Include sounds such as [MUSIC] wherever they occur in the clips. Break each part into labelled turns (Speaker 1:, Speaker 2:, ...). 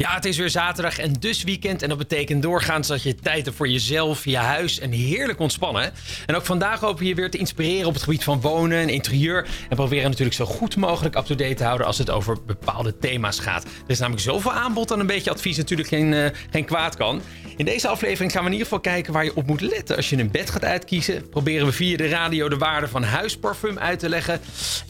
Speaker 1: Ja, het is weer zaterdag en dus weekend. En dat betekent doorgaans dat je tijd hebt voor jezelf, je huis en heerlijk ontspannen. En ook vandaag hopen we je weer te inspireren op het gebied van wonen en interieur. En proberen natuurlijk zo goed mogelijk up-to-date te houden als het over bepaalde thema's gaat. Er is namelijk zoveel aanbod dat een beetje advies natuurlijk geen, uh, geen kwaad kan. In deze aflevering gaan we in ieder geval kijken waar je op moet letten als je een bed gaat uitkiezen. Proberen we via de radio de waarde van huisparfum uit te leggen.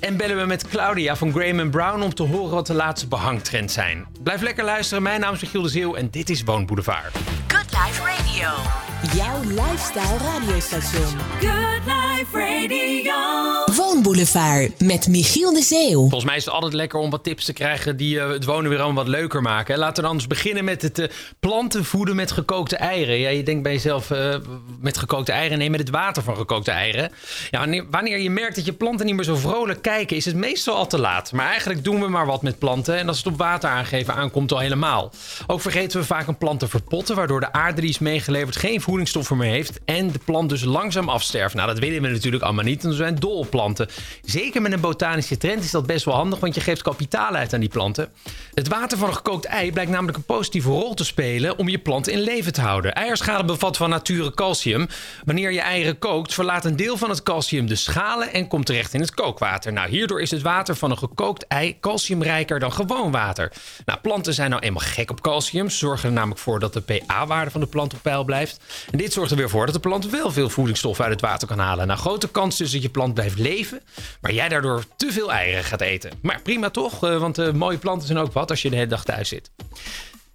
Speaker 1: En bellen we met Claudia van Graham Brown om te horen wat de laatste behangtrends zijn. Blijf lekker luisteren mijn naam is Michiel de Zeeuw en dit is Woonboulevard.
Speaker 2: Good Life Radio.
Speaker 3: Jouw lifestyle radiostation.
Speaker 2: Good Life Radio.
Speaker 3: Woonboulevard met Michiel de Zeeuw.
Speaker 1: Volgens mij is het altijd lekker om wat tips te krijgen die uh, het wonen weer allemaal wat leuker maken. Laten we anders beginnen met het uh, planten voeden met gekookte eieren. Ja, je denkt bij jezelf uh, met gekookte eieren, nee, met het water van gekookte eieren. Ja, wanneer, je merkt dat je planten niet meer zo vrolijk kijken, is het meestal al te laat. Maar eigenlijk doen we maar wat met planten en als het op water aangeven aankomt al helemaal. Ook vergeten we vaak een plant te verpotten, waardoor de aarde die is meegeleverd geen voedingsstoffen meer heeft en de plant dus langzaam afsterft. Nou, dat willen we natuurlijk allemaal niet, want we zijn dol op planten. Zeker met een botanische trend is dat best wel handig, want je geeft kapitaal uit aan die planten. Het water van een gekookt ei blijkt namelijk een positieve rol te spelen om je plant in leven te houden. Eierschalen bevat van nature calcium. Wanneer je eieren kookt, verlaat een deel van het calcium de schalen en komt terecht in het kookwater. Nou, hierdoor is het water van een gekookt ei calciumrijker dan gewoon water. Nou, planten zijn nou eenmaal gek op calcium. Zorgen er namelijk voor dat de pH-waarde van de plant op peil blijft. En dit zorgt er weer voor dat de plant wel veel voedingsstoffen uit het water kan halen. Nou, grote kans dus dat je plant blijft leven, maar jij daardoor te veel eieren gaat eten. Maar prima toch, eh, want uh, mooie planten zijn ook wat als je de hele dag thuis zit.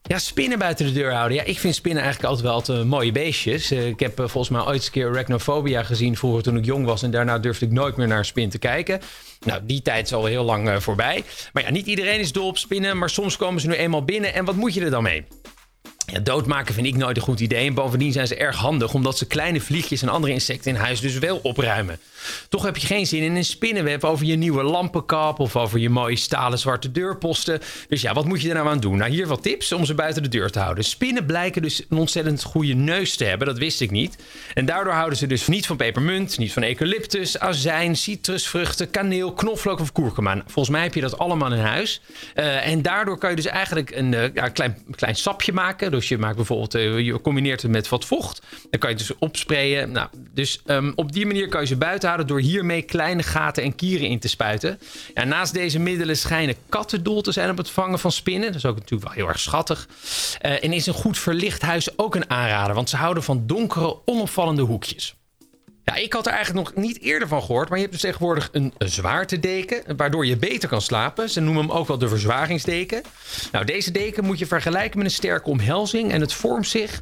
Speaker 1: Ja, spinnen buiten de deur houden. Ja, ik vind spinnen eigenlijk altijd wel altijd mooie beestjes. Ik heb volgens mij ooit een keer arachnophobia gezien vroeger toen ik jong was. En daarna durfde ik nooit meer naar een spin te kijken. Nou, die tijd is al heel lang voorbij. Maar ja, niet iedereen is dol op spinnen. Maar soms komen ze nu eenmaal binnen. En wat moet je er dan mee? Ja, doodmaken vind ik nooit een goed idee. En bovendien zijn ze erg handig, omdat ze kleine vliegjes en andere insecten in huis dus wel opruimen. Toch heb je geen zin in een spinnenweb over je nieuwe lampenkap of over je mooie stalen zwarte deurposten. Dus ja, wat moet je er nou aan doen? Nou, hier wat tips om ze buiten de deur te houden. Spinnen blijken dus een ontzettend goede neus te hebben, dat wist ik niet. En daardoor houden ze dus niet van pepermunt, niet van eucalyptus, azijn, citrusvruchten, kaneel, knoflook of kurkuma. Volgens mij heb je dat allemaal in huis. Uh, en daardoor kan je dus eigenlijk een ja, klein, klein sapje maken. Dus je maakt bijvoorbeeld, uh, je combineert het met wat vocht. Dan kan je het dus opsprayen. Nou, dus um, op die manier kan je ze buiten houden door hiermee kleine gaten en kieren in te spuiten. Naast deze middelen schijnen katten dol te zijn op het vangen van spinnen. Dat is ook natuurlijk wel heel erg schattig. Uh, en is een goed verlicht huis ook een aanrader, want ze houden van donkere, onopvallende hoekjes. Ja, ik had er eigenlijk nog niet eerder van gehoord. Maar je hebt dus tegenwoordig een, een zwaartedeken. Waardoor je beter kan slapen. Ze noemen hem ook wel de verzwaringsdeken. Nou, deze deken moet je vergelijken met een sterke omhelzing. En het vormt zich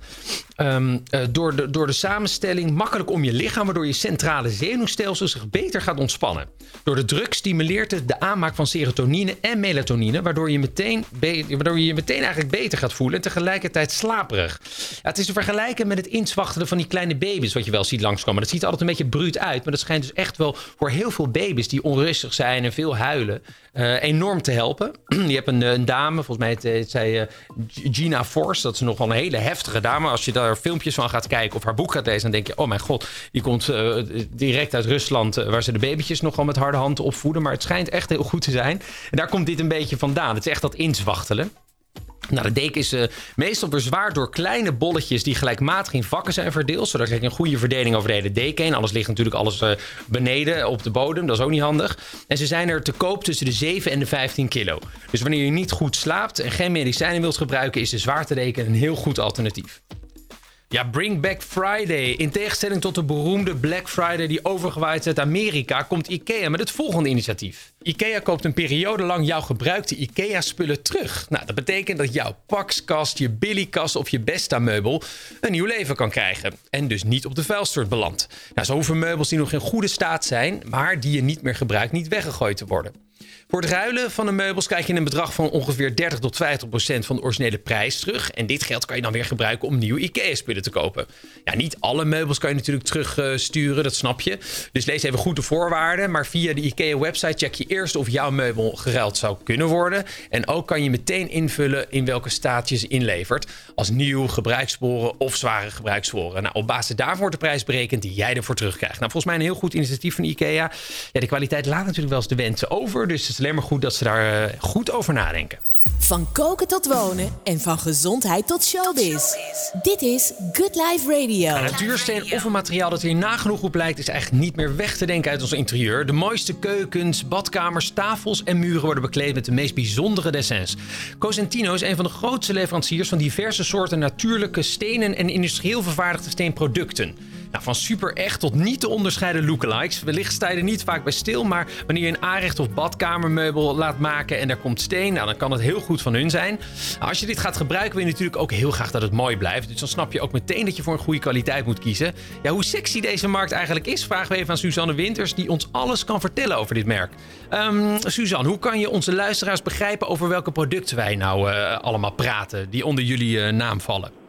Speaker 1: um, uh, door, de, door de samenstelling makkelijk om je lichaam. Waardoor je centrale zenuwstelsel zich beter gaat ontspannen. Door de druk stimuleert het de aanmaak van serotonine en melatonine. Waardoor je, meteen waardoor je je meteen eigenlijk beter gaat voelen. En tegelijkertijd slaperig. Ja, het is te vergelijken met het inswachtelen van die kleine baby's. Wat je wel ziet langskomen. Dat ziet altijd een beetje bruut uit. Maar dat schijnt dus echt wel voor heel veel baby's die onrustig zijn en veel huilen. Uh, enorm te helpen. [CLEARS THROAT] Je hebt een, een, dame, volgens mij heet, heet zij Gina Force. Dat is nog wel een hele heftige dame. Als je daar filmpjes van gaat kijken of haar boek gaat lezen, dan denk je: oh mijn god, die komt direct uit Rusland, waar ze de babytjes nogal met harde hand opvoeden. Maar het schijnt echt heel goed te zijn. En daar komt dit een beetje vandaan. Het is echt dat inswachtelen. Nou, de deken is uh, meestal bezwaard door kleine bolletjes die gelijkmatig in vakken zijn verdeeld. Zodat je een goede verdeling over de hele deken heen. Alles ligt natuurlijk alles uh, beneden op de bodem. Dat is ook niet handig. En ze zijn er te koop tussen de 7 en de 15 kilo. Dus wanneer je niet goed slaapt en geen medicijnen wilt gebruiken, is de zwaartedeken een heel goed alternatief. Ja, Bring Back Friday. In tegenstelling tot de beroemde Black Friday die overgewaaid is uit Amerika, komt IKEA met het volgende initiatief. IKEA koopt een periode lang jouw gebruikte IKEA-spullen terug. Nou, dat betekent dat jouw Paxkast, je Billykast of je Besta-meubel een nieuw leven kan krijgen. En dus niet op de vuilstort belandt. Nou, zo hoeven meubels die nog in goede staat zijn, maar die je niet meer gebruikt, niet weggegooid te worden. Voor het ruilen van de meubels krijg je een bedrag van ongeveer 30 tot 50 procent van de originele prijs terug. En dit geld kan je dan weer gebruiken om nieuwe IKEA-spullen te kopen. Ja, niet alle meubels kan je natuurlijk terugsturen, dat snap je. Dus lees even goed de voorwaarden. Maar via de IKEA-website check je eerst of jouw meubel geruild zou kunnen worden. En ook kan je meteen invullen in welke staat je ze inlevert. Als nieuw, gebruikssporen of zware gebruikssporen. Nou, op basis daarvan wordt de prijs berekend die jij ervoor terugkrijgt. Nou, volgens mij een heel goed initiatief van IKEA. Ja, de kwaliteit laat natuurlijk wel eens de wensen over. Dus het is alleen maar goed dat ze daar uh, goed over nadenken.
Speaker 3: Van koken tot wonen en van gezondheid tot showbiz. Dit is Good Life Radio.
Speaker 1: Natuursteen of een materiaal dat hier nagenoeg op lijkt... is eigenlijk niet meer weg te denken uit ons interieur. De mooiste keukens, badkamers, tafels en muren worden bekleed... met de meest bijzondere dessins. Cosentino is een van de grootste leveranciers... van diverse soorten natuurlijke stenen... en industrieel vervaardigde steenproducten. Van super echt tot niet te onderscheiden lookalikes. Wellicht sta niet vaak bij stil, maar wanneer je een aanrecht of badkamermeubel laat maken en daar komt steen, nou, dan kan het heel goed van hun zijn. Nou, als je dit gaat gebruiken, wil je natuurlijk ook heel graag dat het mooi blijft. Dus dan snap je ook meteen dat je voor een goede kwaliteit moet kiezen. Ja, hoe sexy deze markt eigenlijk is, vragen we even aan Suzanne Winters, die ons alles kan vertellen over dit merk. Um, Suzanne, hoe kan je onze luisteraars begrijpen over welke producten wij nou uh, allemaal praten, die onder jullie uh, naam vallen?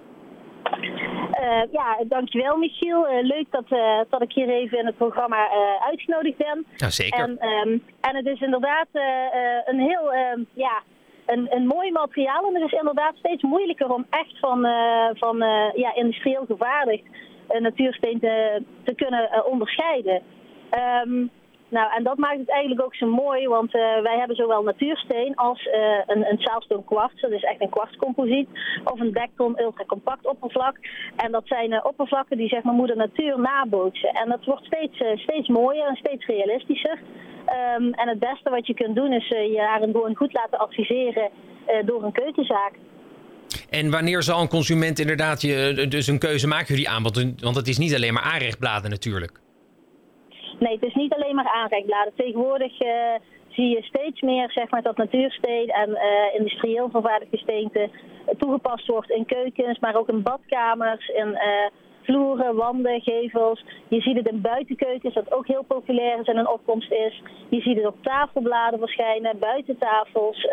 Speaker 4: Uh, ja, dankjewel Michiel. Uh, leuk dat, uh, dat ik hier even in het programma uitgenodigd ben.
Speaker 1: Ja, zeker.
Speaker 4: En, um, en het is inderdaad een heel ja, een, een mooi materiaal. En het is inderdaad steeds moeilijker om echt van, van ja, industrieel vervaardigd natuursteen te, te kunnen onderscheiden. Um, nou, en dat maakt het eigenlijk ook zo mooi, want uh, wij hebben zowel natuursteen als uh, een, een kwarts, dat is echt een kwartscomposiet, of een dekton ultracompact oppervlak. En dat zijn uh, oppervlakken die zeg maar moeder natuur nabootsen. En dat wordt steeds, steeds mooier en steeds realistischer. Um, en het beste wat je kunt doen is je daarin gewoon goed laten adviseren door een keukenzaak.
Speaker 1: En wanneer zal een consument inderdaad je, dus een keuze maken voor die aanbod? Want het is niet alleen maar aanrechtbladen natuurlijk.
Speaker 4: Nee, het is niet alleen maar aanrechtbladen. Tegenwoordig uh, zie je steeds meer zeg maar, dat natuursteen en uh, industrieel vervaardigde steenten toegepast wordt in keukens, maar ook in badkamers, in uh, vloeren, wanden, gevels. Je ziet het in buitenkeukens, dat ook heel populair is en een opkomst is. Je ziet het op tafelbladen verschijnen, buitentafels. Uh,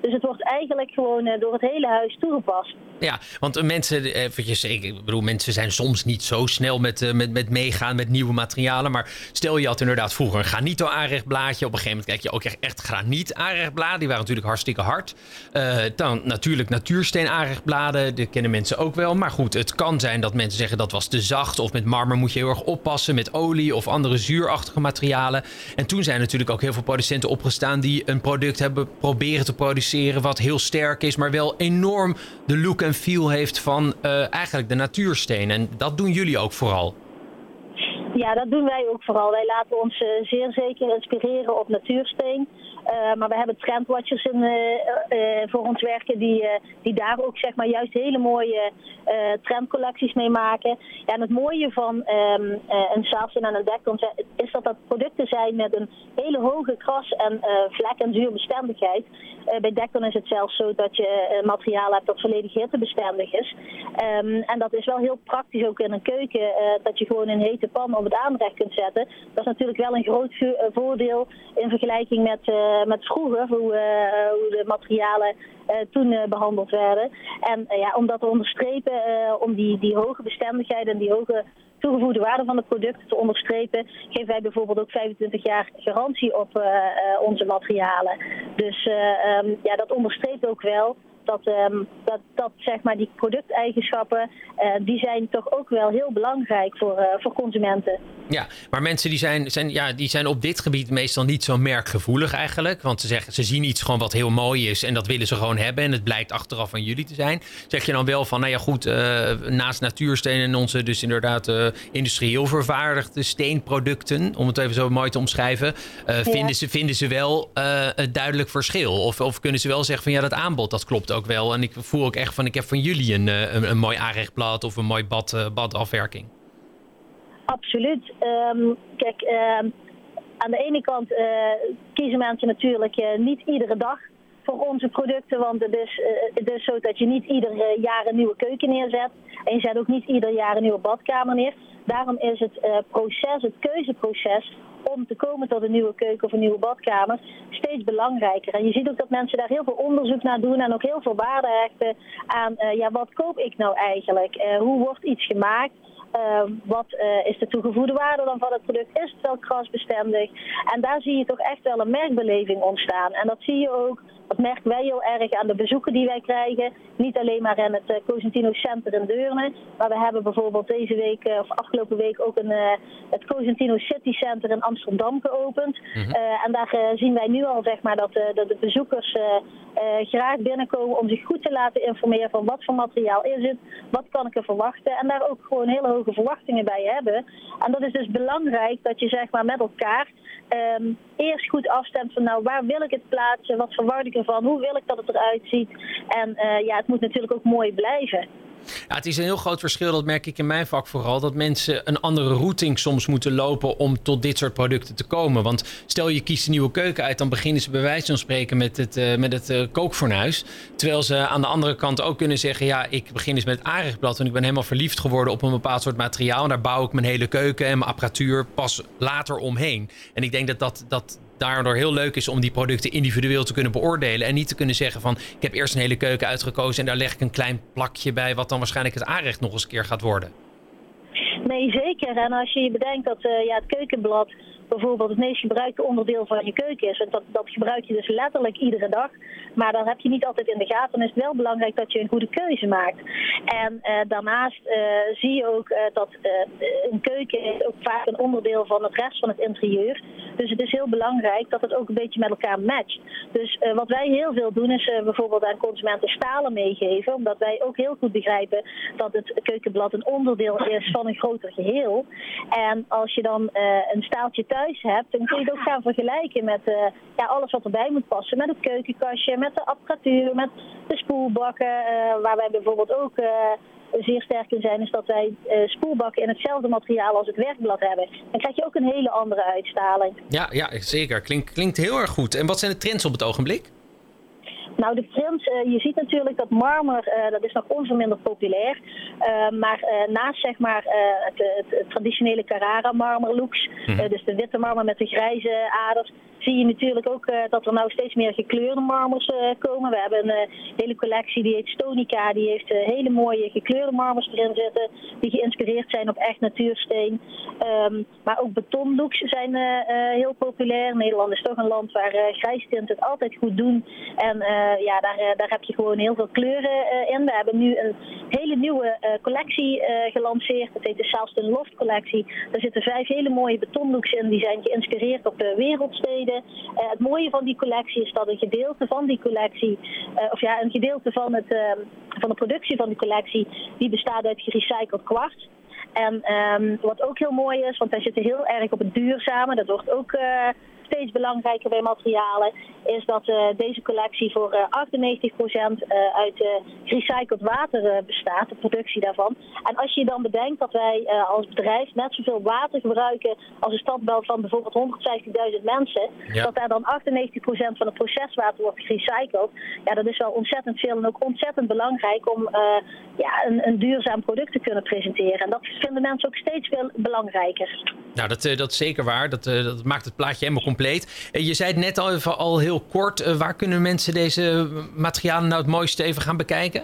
Speaker 4: dus het wordt eigenlijk gewoon uh, door het hele huis toegepast.
Speaker 1: Ja, want mensen, eventjes, ik bedoel, mensen zijn soms niet zo snel met, met, met meegaan met nieuwe materialen. Maar stel je had inderdaad vroeger een granito aanrechtblaadje. Op een gegeven moment kijk je ook echt, echt graniet aanrechtbladen. Die waren natuurlijk hartstikke hard. dan natuurlijk natuursteen aanrechtbladen. Die kennen mensen ook wel. Maar goed, het kan zijn dat mensen zeggen dat dat was te zacht. Of met marmer moet je heel erg oppassen. Met olie of andere zuurachtige materialen. En toen zijn natuurlijk ook heel veel producenten opgestaan die een product hebben proberen te produceren. wat heel sterk is, maar wel enorm de look en feel heeft van uh, eigenlijk de natuursteen. En dat doen jullie ook vooral.
Speaker 4: Ja, dat doen wij ook vooral. Wij laten ons uh, zeer zeker inspireren op natuursteen. Uh, maar we hebben trendwatchers in, uh, uh, voor ons werken die, die daar ook zeg maar, juist hele mooie trendcollecties mee maken. Ja, en het mooie van um, een Saafsen en een Dekton is dat dat producten zijn met een hele hoge kras- en vlek- en zuurbestendigheid. bij Dekton is het zelfs zo dat je materiaal hebt dat volledig hittebestendig is. Um, en dat is wel heel praktisch ook in een keuken, dat je gewoon een hete pan op het aanrecht kunt zetten. Dat is natuurlijk wel een groot voordeel in vergelijking met met vroeger, hoe, uh, hoe de materialen uh, toen behandeld werden. En ja, om dat te onderstrepen, om die, die hoge bestendigheid en die hoge toegevoegde waarde van de producten te onderstrepen, geven wij bijvoorbeeld ook 25 jaar garantie op onze materialen. Dus um, ja, dat onderstreept ook wel dat, um, dat, dat zeg maar die producteigenschappen, uh, die zijn toch ook wel heel belangrijk voor, uh, voor consumenten.
Speaker 1: Ja, maar mensen die zijn, zijn, ja, die zijn op dit gebied meestal niet zo merkgevoelig eigenlijk. Want ze, zeggen, ze zien iets gewoon wat heel mooi is en dat willen ze gewoon hebben. En het blijkt achteraf van jullie te zijn. Zeg je dan wel van, nou ja goed, uh, naast natuursteen en onze dus inderdaad industrieel vervaardigde steenproducten, om het even zo mooi te omschrijven, ja. vinden, ze, vinden ze wel een duidelijk verschil? Of, of kunnen ze wel zeggen van ja, dat aanbod dat klopt ook wel. En ik voel ook echt van, ik heb van jullie een, een, een mooi aanrechtblad of een mooi bad, badafwerking.
Speaker 4: Absoluut. Um, kijk, uh, aan de ene kant uh, kiezen mensen natuurlijk uh, niet iedere dag voor onze producten. Want het is, het is zo dat je niet ieder jaar een nieuwe keuken neerzet. En je zet ook niet ieder jaar een nieuwe badkamer neer. Daarom is het proces, het keuzeproces om te komen tot een nieuwe keuken of een nieuwe badkamer steeds belangrijker. En je ziet ook dat mensen daar heel veel onderzoek naar doen en ook heel veel waarde hechten aan uh, ja, wat koop ik nou eigenlijk? Uh, hoe wordt iets gemaakt? Uh, wat is de toegevoegde waarde dan van het product? Is het wel krasbestendig? En daar zie je toch echt wel een merkbeleving ontstaan. En dat zie je ook, dat merken wij heel erg aan de bezoeken die wij krijgen. Niet alleen maar in het uh, Cosentino Center in Deurne. Maar we hebben bijvoorbeeld deze week, of afgelopen week, ook een, het Cosentino City Center in Amsterdam geopend. Mm -hmm. en daar zien wij nu al zeg maar, dat, dat de bezoekers eh, graag binnenkomen om zich goed te laten informeren van wat voor materiaal is het, wat kan ik er verwachten en daar ook gewoon hele hoge verwachtingen bij hebben. En dat is dus belangrijk dat je zeg maar met elkaar ehm, eerst goed afstemt van nou waar wil ik het plaatsen, wat verwacht ik ervan, hoe wil ik dat het eruit ziet? En eh, ja, het moet natuurlijk ook mooi blijven.
Speaker 1: Het is een heel groot verschil, dat merk ik in mijn vak vooral, dat mensen een andere routing soms moeten lopen om tot dit soort producten te komen. Want stel je kiest een nieuwe keuken uit, dan beginnen ze bij wijze van spreken met het, uh, met het uh, kookfornuis. Terwijl ze aan de andere kant ook kunnen zeggen, ja, ik begin eens met aardigblad, want ik ben helemaal verliefd geworden op een bepaald soort materiaal. En daar bouw ik mijn hele keuken en mijn apparatuur pas later omheen. En ik denk dat dat, dat daardoor heel leuk is om die producten individueel te kunnen beoordelen. En niet te kunnen zeggen van ik heb eerst een hele keuken uitgekozen en daar leg ik een klein plakje bij wat dan waarschijnlijk het aanrecht nog eens een keer gaat worden.
Speaker 4: Nee, zeker. En als je bedenkt dat uh, ja, het keukenblad bijvoorbeeld het meest gebruikte onderdeel van je keuken is. En dat, dat gebruik je dus letterlijk iedere dag. Maar dat heb je niet altijd in de gaten. Dan is het wel belangrijk dat je een goede keuze maakt. En uh, daarnaast uh, zie je ook uh, dat een keuken ook vaak een onderdeel van het rest van het interieur. Dus het is heel belangrijk dat het ook een beetje met elkaar matcht. Dus wat wij heel veel doen is bijvoorbeeld aan consumenten stalen meegeven. Omdat wij ook heel goed begrijpen dat het keukenblad een onderdeel is van een groter geheel. En als je dan een staaltje thuis hebt, dan kun je het ook gaan vergelijken met uh, ja, alles wat erbij moet passen. Met het keukenkastje, met de apparatuur, met de spoelbakken. Uh, waar wij bijvoorbeeld ook uh, zeer sterk in zijn, is dat wij spoelbakken in hetzelfde materiaal als het werkblad hebben. Dan krijg je ook een hele andere uitstraling.
Speaker 1: Ja, ja zeker. Klinkt, klinkt heel erg goed. En wat zijn de trends op het ogenblik?
Speaker 4: Nou, de trends, uh, je ziet natuurlijk dat marmer, uh, dat is nog onverminderd populair. Uh, maar naast zeg maar het, het, het, traditionele Carrara marmer looks, hm. dus de witte marmer met de grijze aders, zie je natuurlijk ook uh, dat er nou steeds meer gekleurde marmers uh, komen. We hebben een uh, hele collectie die heet Stonica. Die heeft hele mooie gekleurde marmers erin zitten. Die geïnspireerd zijn op echt natuursteen. Um, maar ook betonlooks zijn heel populair. Nederland is toch een land waar grijstinten het altijd goed doen. En ja, daar, daar heb je gewoon heel veel kleuren in. We hebben nu een hele nieuwe collectie gelanceerd. Dat heet de Saalston Loft collectie. Daar zitten vijf hele mooie betonlooks in. Die zijn geïnspireerd op wereldsteden. Uh, het mooie van die collectie is dat een gedeelte van die collectie, uh, of ja, een gedeelte van, het, uh, van de productie van die collectie, die bestaat uit gerecycled kwarts. En um, wat ook heel mooi is, want wij zitten heel erg op het duurzame, dat wordt ook steeds belangrijker bij materialen, is dat uh, deze collectie voor uh, 98% uh, uit gerecycled water bestaat, de productie daarvan. En als je dan bedenkt dat wij als bedrijf net zoveel water gebruiken als een stadbel van bijvoorbeeld 150.000 mensen, ja. dat daar dan 98% van het proceswater wordt gerecycled, ja, dat is wel ontzettend veel en ook ontzettend belangrijk om ja, een, een duurzaam product te kunnen presenteren. En dat vinden mensen ook steeds veel belangrijker.
Speaker 1: Nou, dat, dat is zeker waar. Dat, dat maakt het plaatje helemaal compleet. Je zei het net al, even, al heel kort. Waar kunnen mensen deze materialen nou het mooiste even gaan bekijken?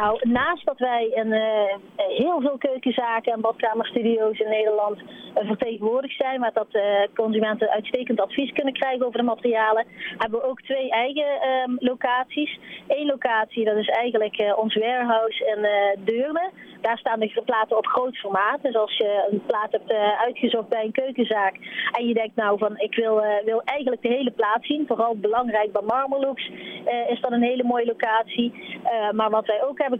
Speaker 4: Nou, naast dat wij een, uh, heel veel keukenzaken en badkamerstudio's in Nederland uh, vertegenwoordigd zijn, maar dat uh, consumenten uitstekend advies kunnen krijgen over de materialen, hebben we ook twee eigen ehm, locaties. Eén locatie, dat is eigenlijk ons warehouse in Deurne. Daar staan de platen op groot formaat. Dus als je een plaat hebt uitgezocht bij een keukenzaak en je denkt nou van ik wil, wil eigenlijk de hele plaat zien, vooral belangrijk bij Marmorlooks, is dat een hele mooie locatie. maar wat wij ook hebben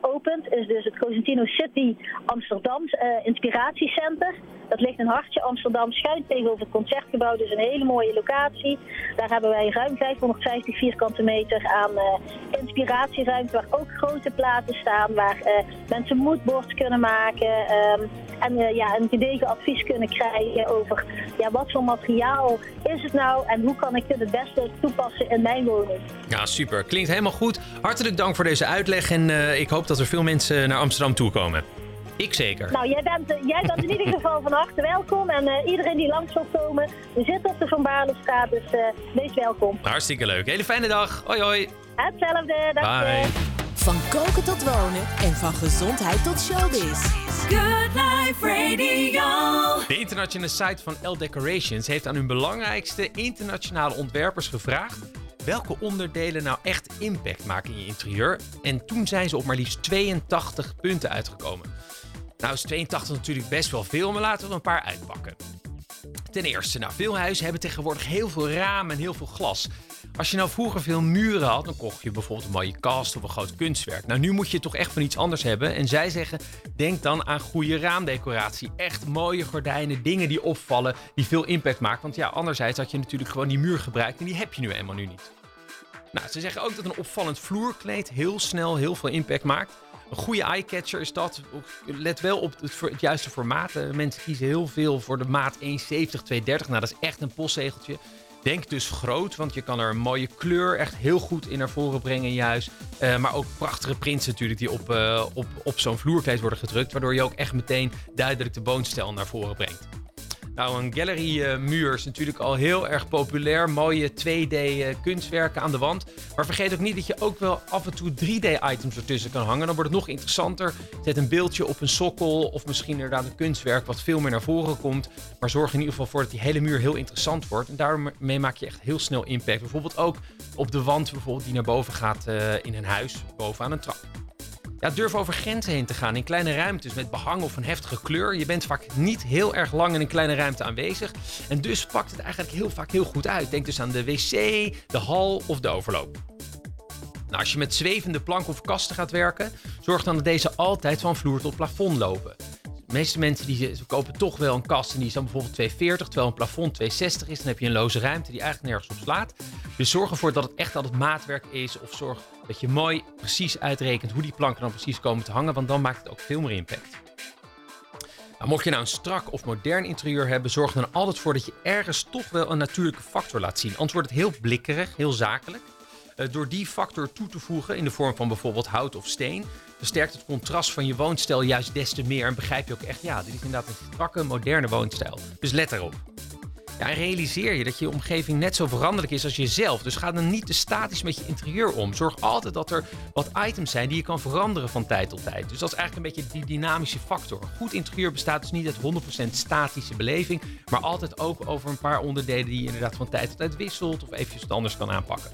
Speaker 4: geopend is dus het Cosentino City Amsterdam uh, Inspiratiecenter. Dat ligt in Hartje Amsterdam, schuin tegenover het Concertgebouw. Dus een hele mooie locatie. Daar hebben wij ruim 550 vierkante meter aan uh, inspiratieruimte. Waar ook grote platen staan. Waar uh, mensen moodboards kunnen maken. Um, en uh, ja, een gedegen advies kunnen krijgen over ja, wat voor materiaal is het nou. En hoe kan ik dit het beste toepassen in mijn woning.
Speaker 1: Ja, super. Klinkt helemaal goed. Hartelijk dank voor deze uitleg. En ik hoop dat er veel mensen naar Amsterdam toe komen. Ik zeker.
Speaker 4: Nou, jij bent, jij bent in ieder geval van harte welkom. En uh, iedereen die langs wil komen, we zitten op de Van Baarlestraat, dus uh, wees welkom.
Speaker 1: Hartstikke leuk. Hele fijne dag. Hoi hoi.
Speaker 4: Hetzelfde. Dag
Speaker 1: Bye.
Speaker 3: Van koken tot wonen en van gezondheid tot showbiz.
Speaker 2: Good Life Radio.
Speaker 1: De internationale site van L Decorations heeft aan hun belangrijkste internationale ontwerpers gevraagd welke onderdelen nou echt impact maken in je interieur. En toen zijn ze op maar liefst 82 punten uitgekomen. Nou is 82 natuurlijk best wel veel, maar laten we er een paar uitpakken. Ten eerste, nou, veel huizen hebben tegenwoordig heel veel ramen en heel veel glas. Als je nou vroeger veel muren had, dan kocht je bijvoorbeeld een mooie kast of een groot kunstwerk. Nou, nu moet je toch echt van iets anders hebben. En zij zeggen, denk dan aan goede raamdecoratie. Echt mooie gordijnen, dingen die opvallen, die veel impact maken. Want ja, anderzijds had je natuurlijk gewoon die muur gebruikt en die heb je nu eenmaal nu niet. Nou, ze zeggen ook dat een opvallend vloerkleed heel snel heel veel impact maakt. Een goede eyecatcher is dat. Let wel op het, juiste formaat. Eh, mensen kiezen heel veel voor de maat 1,70, 230. Nou, dat is echt een postzegeltje. Denk dus groot, want je kan er een mooie kleur echt heel goed in naar voren brengen juist. Uh, maar ook prachtige prints natuurlijk die op, uh, op, op zo'n vloerkleed worden gedrukt. Waardoor je ook echt meteen duidelijk de woonstijl naar voren brengt. Nou, een gallery muur is natuurlijk al heel erg populair. Mooie 2D kunstwerken aan de wand. Maar vergeet ook niet dat je ook wel af en toe 3D-items ertussen kan hangen. Dan wordt het nog interessanter. Zet een beeldje op een sokkel of misschien inderdaad een kunstwerk wat veel meer naar voren komt. Maar zorg in ieder geval voor dat die hele muur heel interessant wordt. En daarmee maak je echt heel snel impact. Bijvoorbeeld ook op de wand bijvoorbeeld die naar boven gaat uh, in een huis, boven aan een trap. Ja, durf over grenzen heen te gaan in kleine ruimtes met behang of een heftige kleur. Je bent vaak niet heel erg lang in een kleine ruimte aanwezig. En dus pakt het eigenlijk heel vaak heel goed uit. Denk dus aan de wc, de hal of de overloop. Nou, als je met zwevende planken of kasten gaat werken, zorg dan dat deze altijd van vloer tot plafond lopen. De meeste mensen die kopen toch wel een kast en die is dan bijvoorbeeld 240, terwijl een plafond 260 is. Dan heb je een loze ruimte die eigenlijk nergens op slaat. Dus zorg ervoor dat het echt altijd maatwerk is. Of zorg dat je mooi precies uitrekent hoe die planken dan precies komen te hangen. Want dan maakt het ook veel meer impact. Nou, mocht je nou een strak of modern interieur hebben, zorg er dan altijd voor dat je ergens toch wel een natuurlijke factor laat zien. Anders wordt het heel blikkerig, heel zakelijk. Uh, door die factor toe te voegen in de vorm van bijvoorbeeld hout of steen, versterkt het contrast van je woonstijl juist des te meer. En begrijp je ook echt, ja, dit is inderdaad een strakke, moderne woonstijl. Dus let erop. Ja, realiseer je dat je omgeving net zo veranderlijk is als jezelf. Dus ga dan niet te statisch met je interieur om. Zorg altijd dat er wat items zijn die je kan veranderen van tijd tot tijd. Dus dat is eigenlijk een beetje die dynamische factor. Goed interieur bestaat dus niet uit 100% statische beleving, maar altijd ook over een paar onderdelen die je inderdaad van tijd tot tijd wisselt of eventjes wat anders kan aanpakken.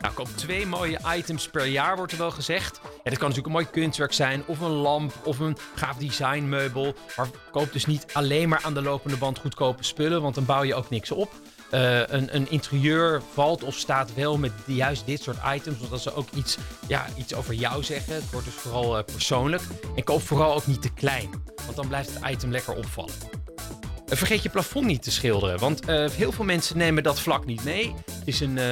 Speaker 1: Nou, koop twee mooie items per jaar, wordt er wel gezegd. Ja, dat kan natuurlijk een mooi kunstwerk zijn, of een lamp, of een gaaf designmeubel. Maar koop dus niet alleen maar aan de lopende band goedkope spullen, want dan bouw je ook niks op. Uh, een, een, interieur valt of staat wel met juist dit soort items. Want dat ze ook iets, ja, iets over jou zeggen. Het wordt dus vooral uh, persoonlijk. En koop vooral ook niet te klein. Want dan blijft het item lekker opvallen. Vergeet je plafond niet te schilderen. Want heel veel mensen nemen dat vlak niet mee is een, uh,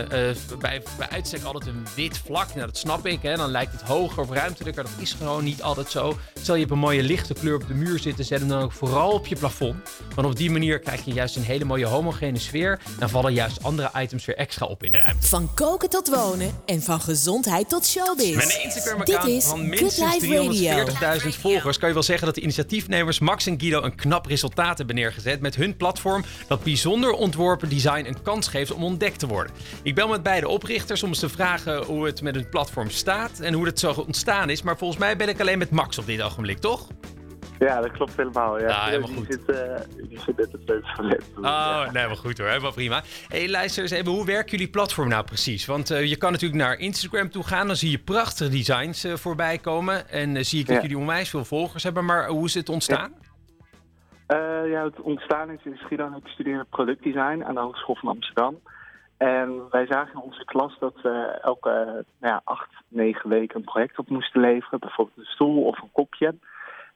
Speaker 1: bij, bij uitstek altijd een wit vlak. Nou, dat snap ik. Hè. Dan lijkt het hoger of ruimtelijker. Dat is gewoon niet altijd zo. Stel je hebt een mooie lichte kleur op de muur zitten. Zet hem dan ook vooral op je plafond. Want op die manier krijg je juist een hele mooie homogene sfeer. Dan vallen juist andere items weer extra op in de ruimte.
Speaker 3: Van koken tot wonen en van gezondheid tot showbiz.
Speaker 1: Met een Instagram-account van minstens 340.000 volgers... kan je wel zeggen dat de initiatiefnemers Max en Guido... een knap resultaat hebben neergezet met hun platform... dat bijzonder ontworpen design een kans geeft om ontdekt te worden. Ik bel met beide oprichters om eens te vragen hoe het met hun platform staat en hoe het zo ontstaan is. Maar volgens mij ben ik alleen met Max op dit ogenblik, toch?
Speaker 5: Ja, dat klopt helemaal. Ja,
Speaker 1: ja helemaal goed.
Speaker 5: Zit, uh, die zit net het sleutel
Speaker 1: Oh, nee, helemaal goed hoor. Helemaal prima. hey, luister eens even, hoe werken jullie platform nou precies? Want uh, je kan natuurlijk naar Instagram toe gaan, dan zie je prachtige designs uh, voorbij komen. En zie ik dat ja. jullie onwijs veel volgers hebben, maar hoe is het ontstaan?
Speaker 5: Ja, ja het ontstaan is in Schiedam. Ik studeerde productdesign aan de Hogeschool van Amsterdam. En wij zagen in onze klas dat we elke nou ja, acht, negen weken een project op moesten leveren. Bijvoorbeeld een stoel of een kopje.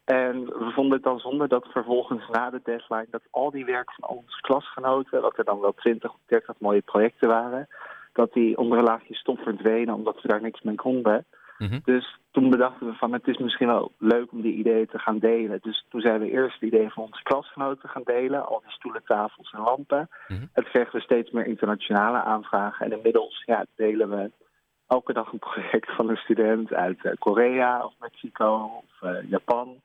Speaker 5: En we vonden het dan zonde dat vervolgens na de deadline... dat al die werk van onze klasgenoten, dat er dan wel 20 of 30 mooie projecten waren... dat die onder een laagje stof verdwenen omdat we daar niks mee konden... Mm -hmm. Dus toen bedachten we van het is misschien wel leuk om die ideeën te gaan delen. Dus toen zijn we eerst het idee van onze klasgenoten gaan delen. Al die stoelen, tafels en lampen. Mm -hmm. Het kregen we steeds meer internationale aanvragen. En inmiddels ja, delen we elke dag een project van een student uit uh, Korea of Mexico of uh, Japan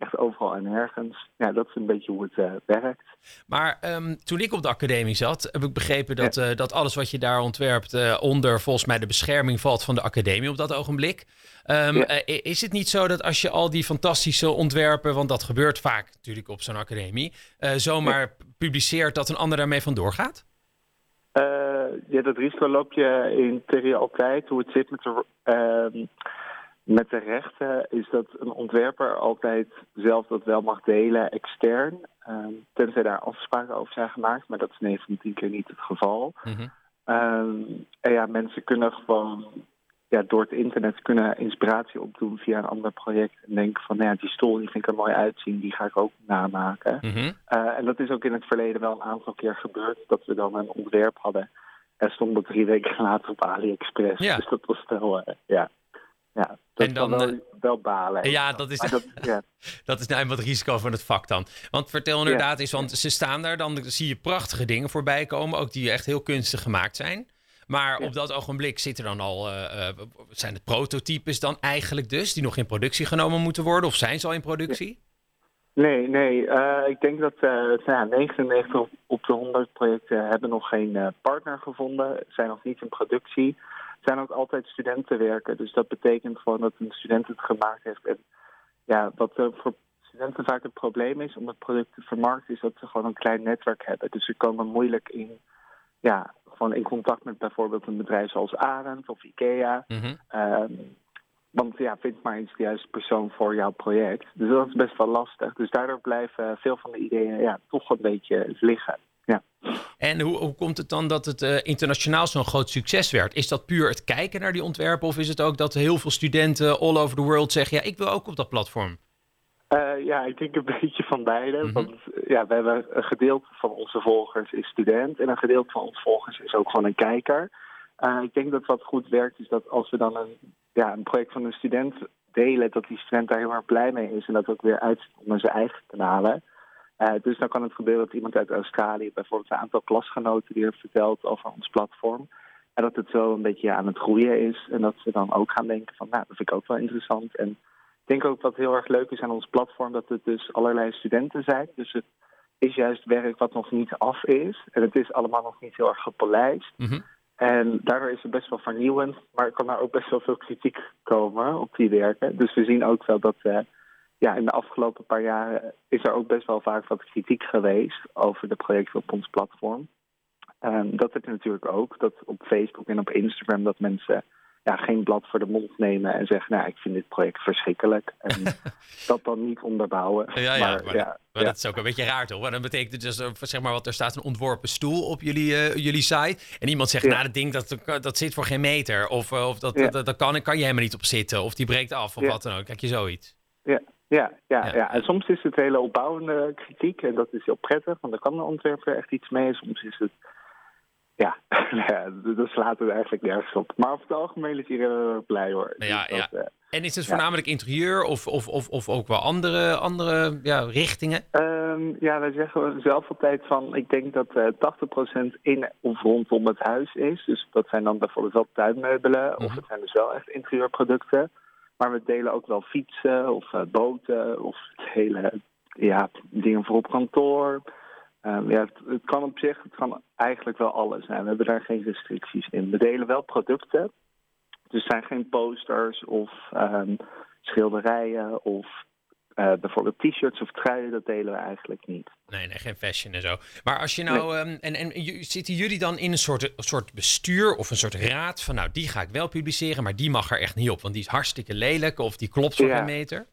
Speaker 5: echt overal en nergens. Ja, dat is een beetje hoe het uh, werkt.
Speaker 1: Maar um, toen ik op de academie zat, heb ik begrepen dat, ja. uh, dat alles wat je daar ontwerpt uh, onder volgens mij de bescherming valt van de academie op dat ogenblik. Um, ja. is het niet zo dat als je al die fantastische ontwerpen, want dat gebeurt vaak natuurlijk op zo'n academie, zomaar ja. publiceert dat een ander daarmee vandoor gaat?
Speaker 5: ja, dat risico loop je in theorie altijd. Hoe het zit met de Met de rechten is dat een ontwerper altijd zelf dat wel mag delen extern. ehm, tenzij daar afspraken over zijn gemaakt, maar dat is 9 van de 10 keer niet het geval.
Speaker 1: Mhm.
Speaker 5: Ehm, en ja, mensen kunnen gewoon ja, door het internet kunnen inspiratie opdoen via een ander project. En denken van, nou ja, die stoel die vind ik er mooi uitzien, die ga ik ook namaken. Eh, en dat is ook in het verleden wel een aantal keer gebeurd. Dat we dan een ontwerp hadden. En stond dat drie weken later op AliExpress.
Speaker 1: Ja.
Speaker 5: Dus dat was wel, eh, ja. Ja. Dat
Speaker 1: En dan,
Speaker 5: kan wel,
Speaker 1: eh,
Speaker 5: wel balen.
Speaker 1: Ja, dat is,
Speaker 5: dat, ja. [LAUGHS]
Speaker 1: dat is nou eenmaal het risico van het vak dan. Want vertel inderdaad eens, want ze staan daar, dan zie je prachtige dingen voorbij komen, ook die echt heel kunstig gemaakt zijn. Maar op dat ogenblik zitten dan al, eh, eh, zijn het prototypes dan eigenlijk dus, die nog in productie genomen moeten worden? Of zijn ze al in productie?
Speaker 5: Nee, nee. ik denk dat eh, nou ja, 99 op, de 100 projecten hebben nog geen partner gevonden. Zijn nog niet in productie. Zijn ook altijd studentenwerken. Dus dat betekent gewoon dat een student het gemaakt heeft. En ja, wat er voor studenten vaak het probleem is om het product te vermarkten, is dat ze gewoon een klein netwerk hebben. Dus ze komen moeilijk in, ja, gewoon in contact met bijvoorbeeld een bedrijf zoals Arend of IKEA.
Speaker 1: Mhm.
Speaker 5: Ehm, want ja, vind maar eens de juiste persoon voor jouw project. Dus dat is best wel lastig. Dus daardoor blijven veel van de ideeën ja, toch een beetje liggen. Ja.
Speaker 1: En hoe, hoe komt het dan dat het eh, internationaal zo'n groot succes werd? Is dat puur het kijken naar die ontwerpen? Of is het ook dat heel veel studenten all over the world zeggen... ja, ik wil ook op dat platform?
Speaker 5: Eh, ja, ik denk een [LAUGHS] beetje van beide.
Speaker 1: Mhm.
Speaker 5: Want ja, we hebben een gedeelte van onze volgers is student. En een gedeelte van onze volgers is ook gewoon een kijker. Eh, ik denk dat wat goed werkt is dat als we dan een, ja, een project van een student delen... dat die student daar heel erg blij mee is. En dat ook weer uit onder zijn eigen kanalen. Eh, dus dan kan het gebeuren dat iemand uit Australië... bijvoorbeeld een aantal klasgenoten die heeft verteld over ons platform... En dat het zo een beetje aan het groeien is. En dat ze dan ook gaan denken van, nou, dat vind ik ook wel interessant. En ik denk ook wat heel erg leuk is aan ons platform, dat het dus allerlei studenten zijn. Dus het is juist werk wat nog niet af is. En het is allemaal nog niet heel erg gepolijst.
Speaker 1: Mhm.
Speaker 5: En daardoor is het best wel vernieuwend. Maar er kan daar ook best wel veel kritiek komen op die werken. Dus we zien ook wel dat eh, ja, in de afgelopen paar jaren is er ook best wel vaak wat kritiek geweest over de projecten op ons platform. Ehm, dat heb je natuurlijk ook. Dat op Facebook en op Instagram dat mensen ja, geen blad voor de mond nemen en zeggen, nou, ik vind dit project verschrikkelijk. En [LAUGHS] dat dan niet onderbouwen.
Speaker 1: Ja, ja, maar,
Speaker 5: maar,
Speaker 1: dat,
Speaker 5: ja,
Speaker 1: maar
Speaker 5: ja.
Speaker 1: dat is ook een beetje raar toch? Want dan betekent het dus, eh, zeg maar, wat er staat een ontworpen stoel op jullie, eh, jullie site. En iemand zegt, nou, dat ding dat, dat zit voor geen meter. Of, eh, of dat, dat, dat kan, kan je helemaal niet op zitten. Of die breekt af, of wat dan ook. Kijk je zoiets.
Speaker 5: Ja, ja, ja,
Speaker 1: Ja.
Speaker 5: ja. En soms is het hele opbouwende kritiek en dat is heel prettig, want dan kan de ontwerper echt iets mee. Soms is het, ja, [LAUGHS] nou ja dan slaat het eigenlijk nergens op. Maar over het algemeen is iedereen blij hoor.
Speaker 1: Ja,
Speaker 5: Dus dat,
Speaker 1: ja.
Speaker 5: eh,
Speaker 1: En is het voornamelijk interieur of, of, of, of ook wel andere, andere ja, richtingen?
Speaker 5: Ehm, ja, wij zeggen zelf altijd van, ik denk dat eh 80% in of rondom het huis is. Dus dat zijn dan bijvoorbeeld wel tuinmeubelen, of
Speaker 1: Mhm.
Speaker 5: het zijn dus wel echt interieurproducten. Maar we delen ook wel fietsen of eh, boten of het hele, ja, dingen voor op kantoor. Ehm, ja, het, het kan op zich, het kan eigenlijk wel alles zijn. We hebben daar geen restricties in. We delen wel producten. Dus er zijn geen posters of ehm, schilderijen of eh, bijvoorbeeld t-shirts of truien, dat delen we eigenlijk niet.
Speaker 1: Nee, nee, geen fashion en zo. Maar als je nou. ehm, en, en zitten jullie dan in een soort, een soort bestuur of een soort raad van. Nou, die ga ik wel publiceren, maar die mag er echt niet op. Want die is hartstikke lelijk of die klopt voor
Speaker 5: Ja.
Speaker 1: meter.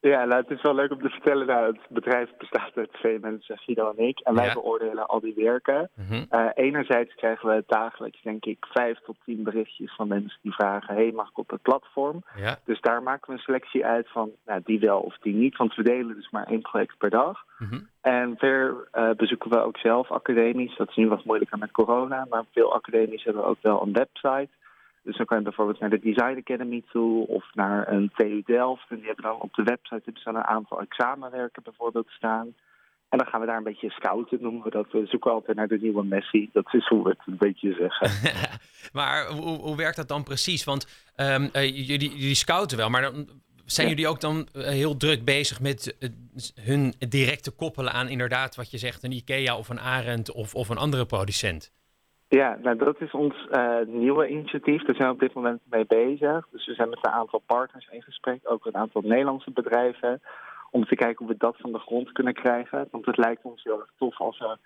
Speaker 5: Ja, nou, het is wel leuk om te vertellen. Nou, het bedrijf bestaat uit twee mensen, Guido en ik. En wij
Speaker 1: Ja.
Speaker 5: beoordelen al die werken. Eh, enerzijds krijgen we dagelijks, denk ik, vijf tot tien berichtjes van mensen die vragen... hey, mag ik op het platform?
Speaker 1: Ja.
Speaker 5: Dus daar maken we een selectie uit van nou, die wel of die niet. Want we delen dus maar één project per dag.
Speaker 1: Mhm.
Speaker 5: En verder eh, bezoeken we ook zelf academies. Dat is nu wat moeilijker met corona. Maar veel academies hebben ook wel een website. Dus dan kan je bijvoorbeeld naar de Design Academy toe of naar een TU Delft. En die hebben dan op de website hebben ze dan een aantal examenwerken bijvoorbeeld staan. En dan gaan we daar een beetje scouten, noemen we dat. We zoeken altijd naar de nieuwe Messi. Dat is hoe we het een beetje zeggen. [LAUGHS]
Speaker 1: maar hoe, hoe werkt dat dan precies? Want ehm, eh, jullie, jullie scouten wel, maar dan zijn
Speaker 5: Ja.
Speaker 1: jullie ook dan eh, heel druk bezig met eh, hun directe koppelen aan inderdaad wat je zegt, een IKEA of een Arend of, of een andere producent?
Speaker 5: Ja, nou dat is ons eh, nieuwe initiatief. Daar zijn we op dit moment mee bezig. Dus we zijn met een aantal partners in gesprek, ook een aantal Nederlandse bedrijven, om te kijken hoe we dat van de grond kunnen krijgen. Want het lijkt ons heel erg tof als we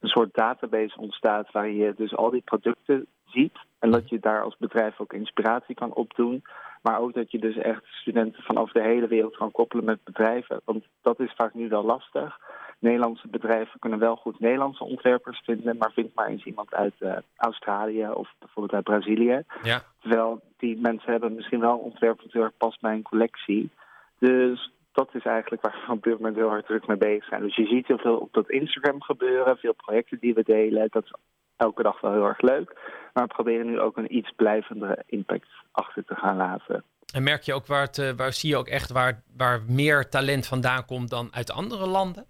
Speaker 5: een soort database ontstaat waar je dus al die producten ziet. En dat je daar als bedrijf ook inspiratie kan opdoen. Maar ook dat je dus echt studenten vanaf de hele wereld kan koppelen met bedrijven. Want dat is vaak nu wel lastig. Nederlandse bedrijven kunnen wel goed Nederlandse ontwerpers vinden, maar vind maar eens iemand uit uh, Australië of bijvoorbeeld uit Brazilië.
Speaker 1: Ja.
Speaker 5: Terwijl die mensen hebben misschien wel een ontwerp dat heel erg past bij een collectie. Dus dat is eigenlijk waar we op dit moment heel hard druk mee bezig zijn. Dus je ziet heel veel op dat Instagram gebeuren, veel projecten die we delen. Dat is elke dag wel heel erg leuk. Maar we proberen nu ook een iets blijvendere impact achter te gaan laten.
Speaker 1: En merk je ook waar, het, eh, waar zie je ook echt waar, waar meer talent vandaan komt dan uit andere landen?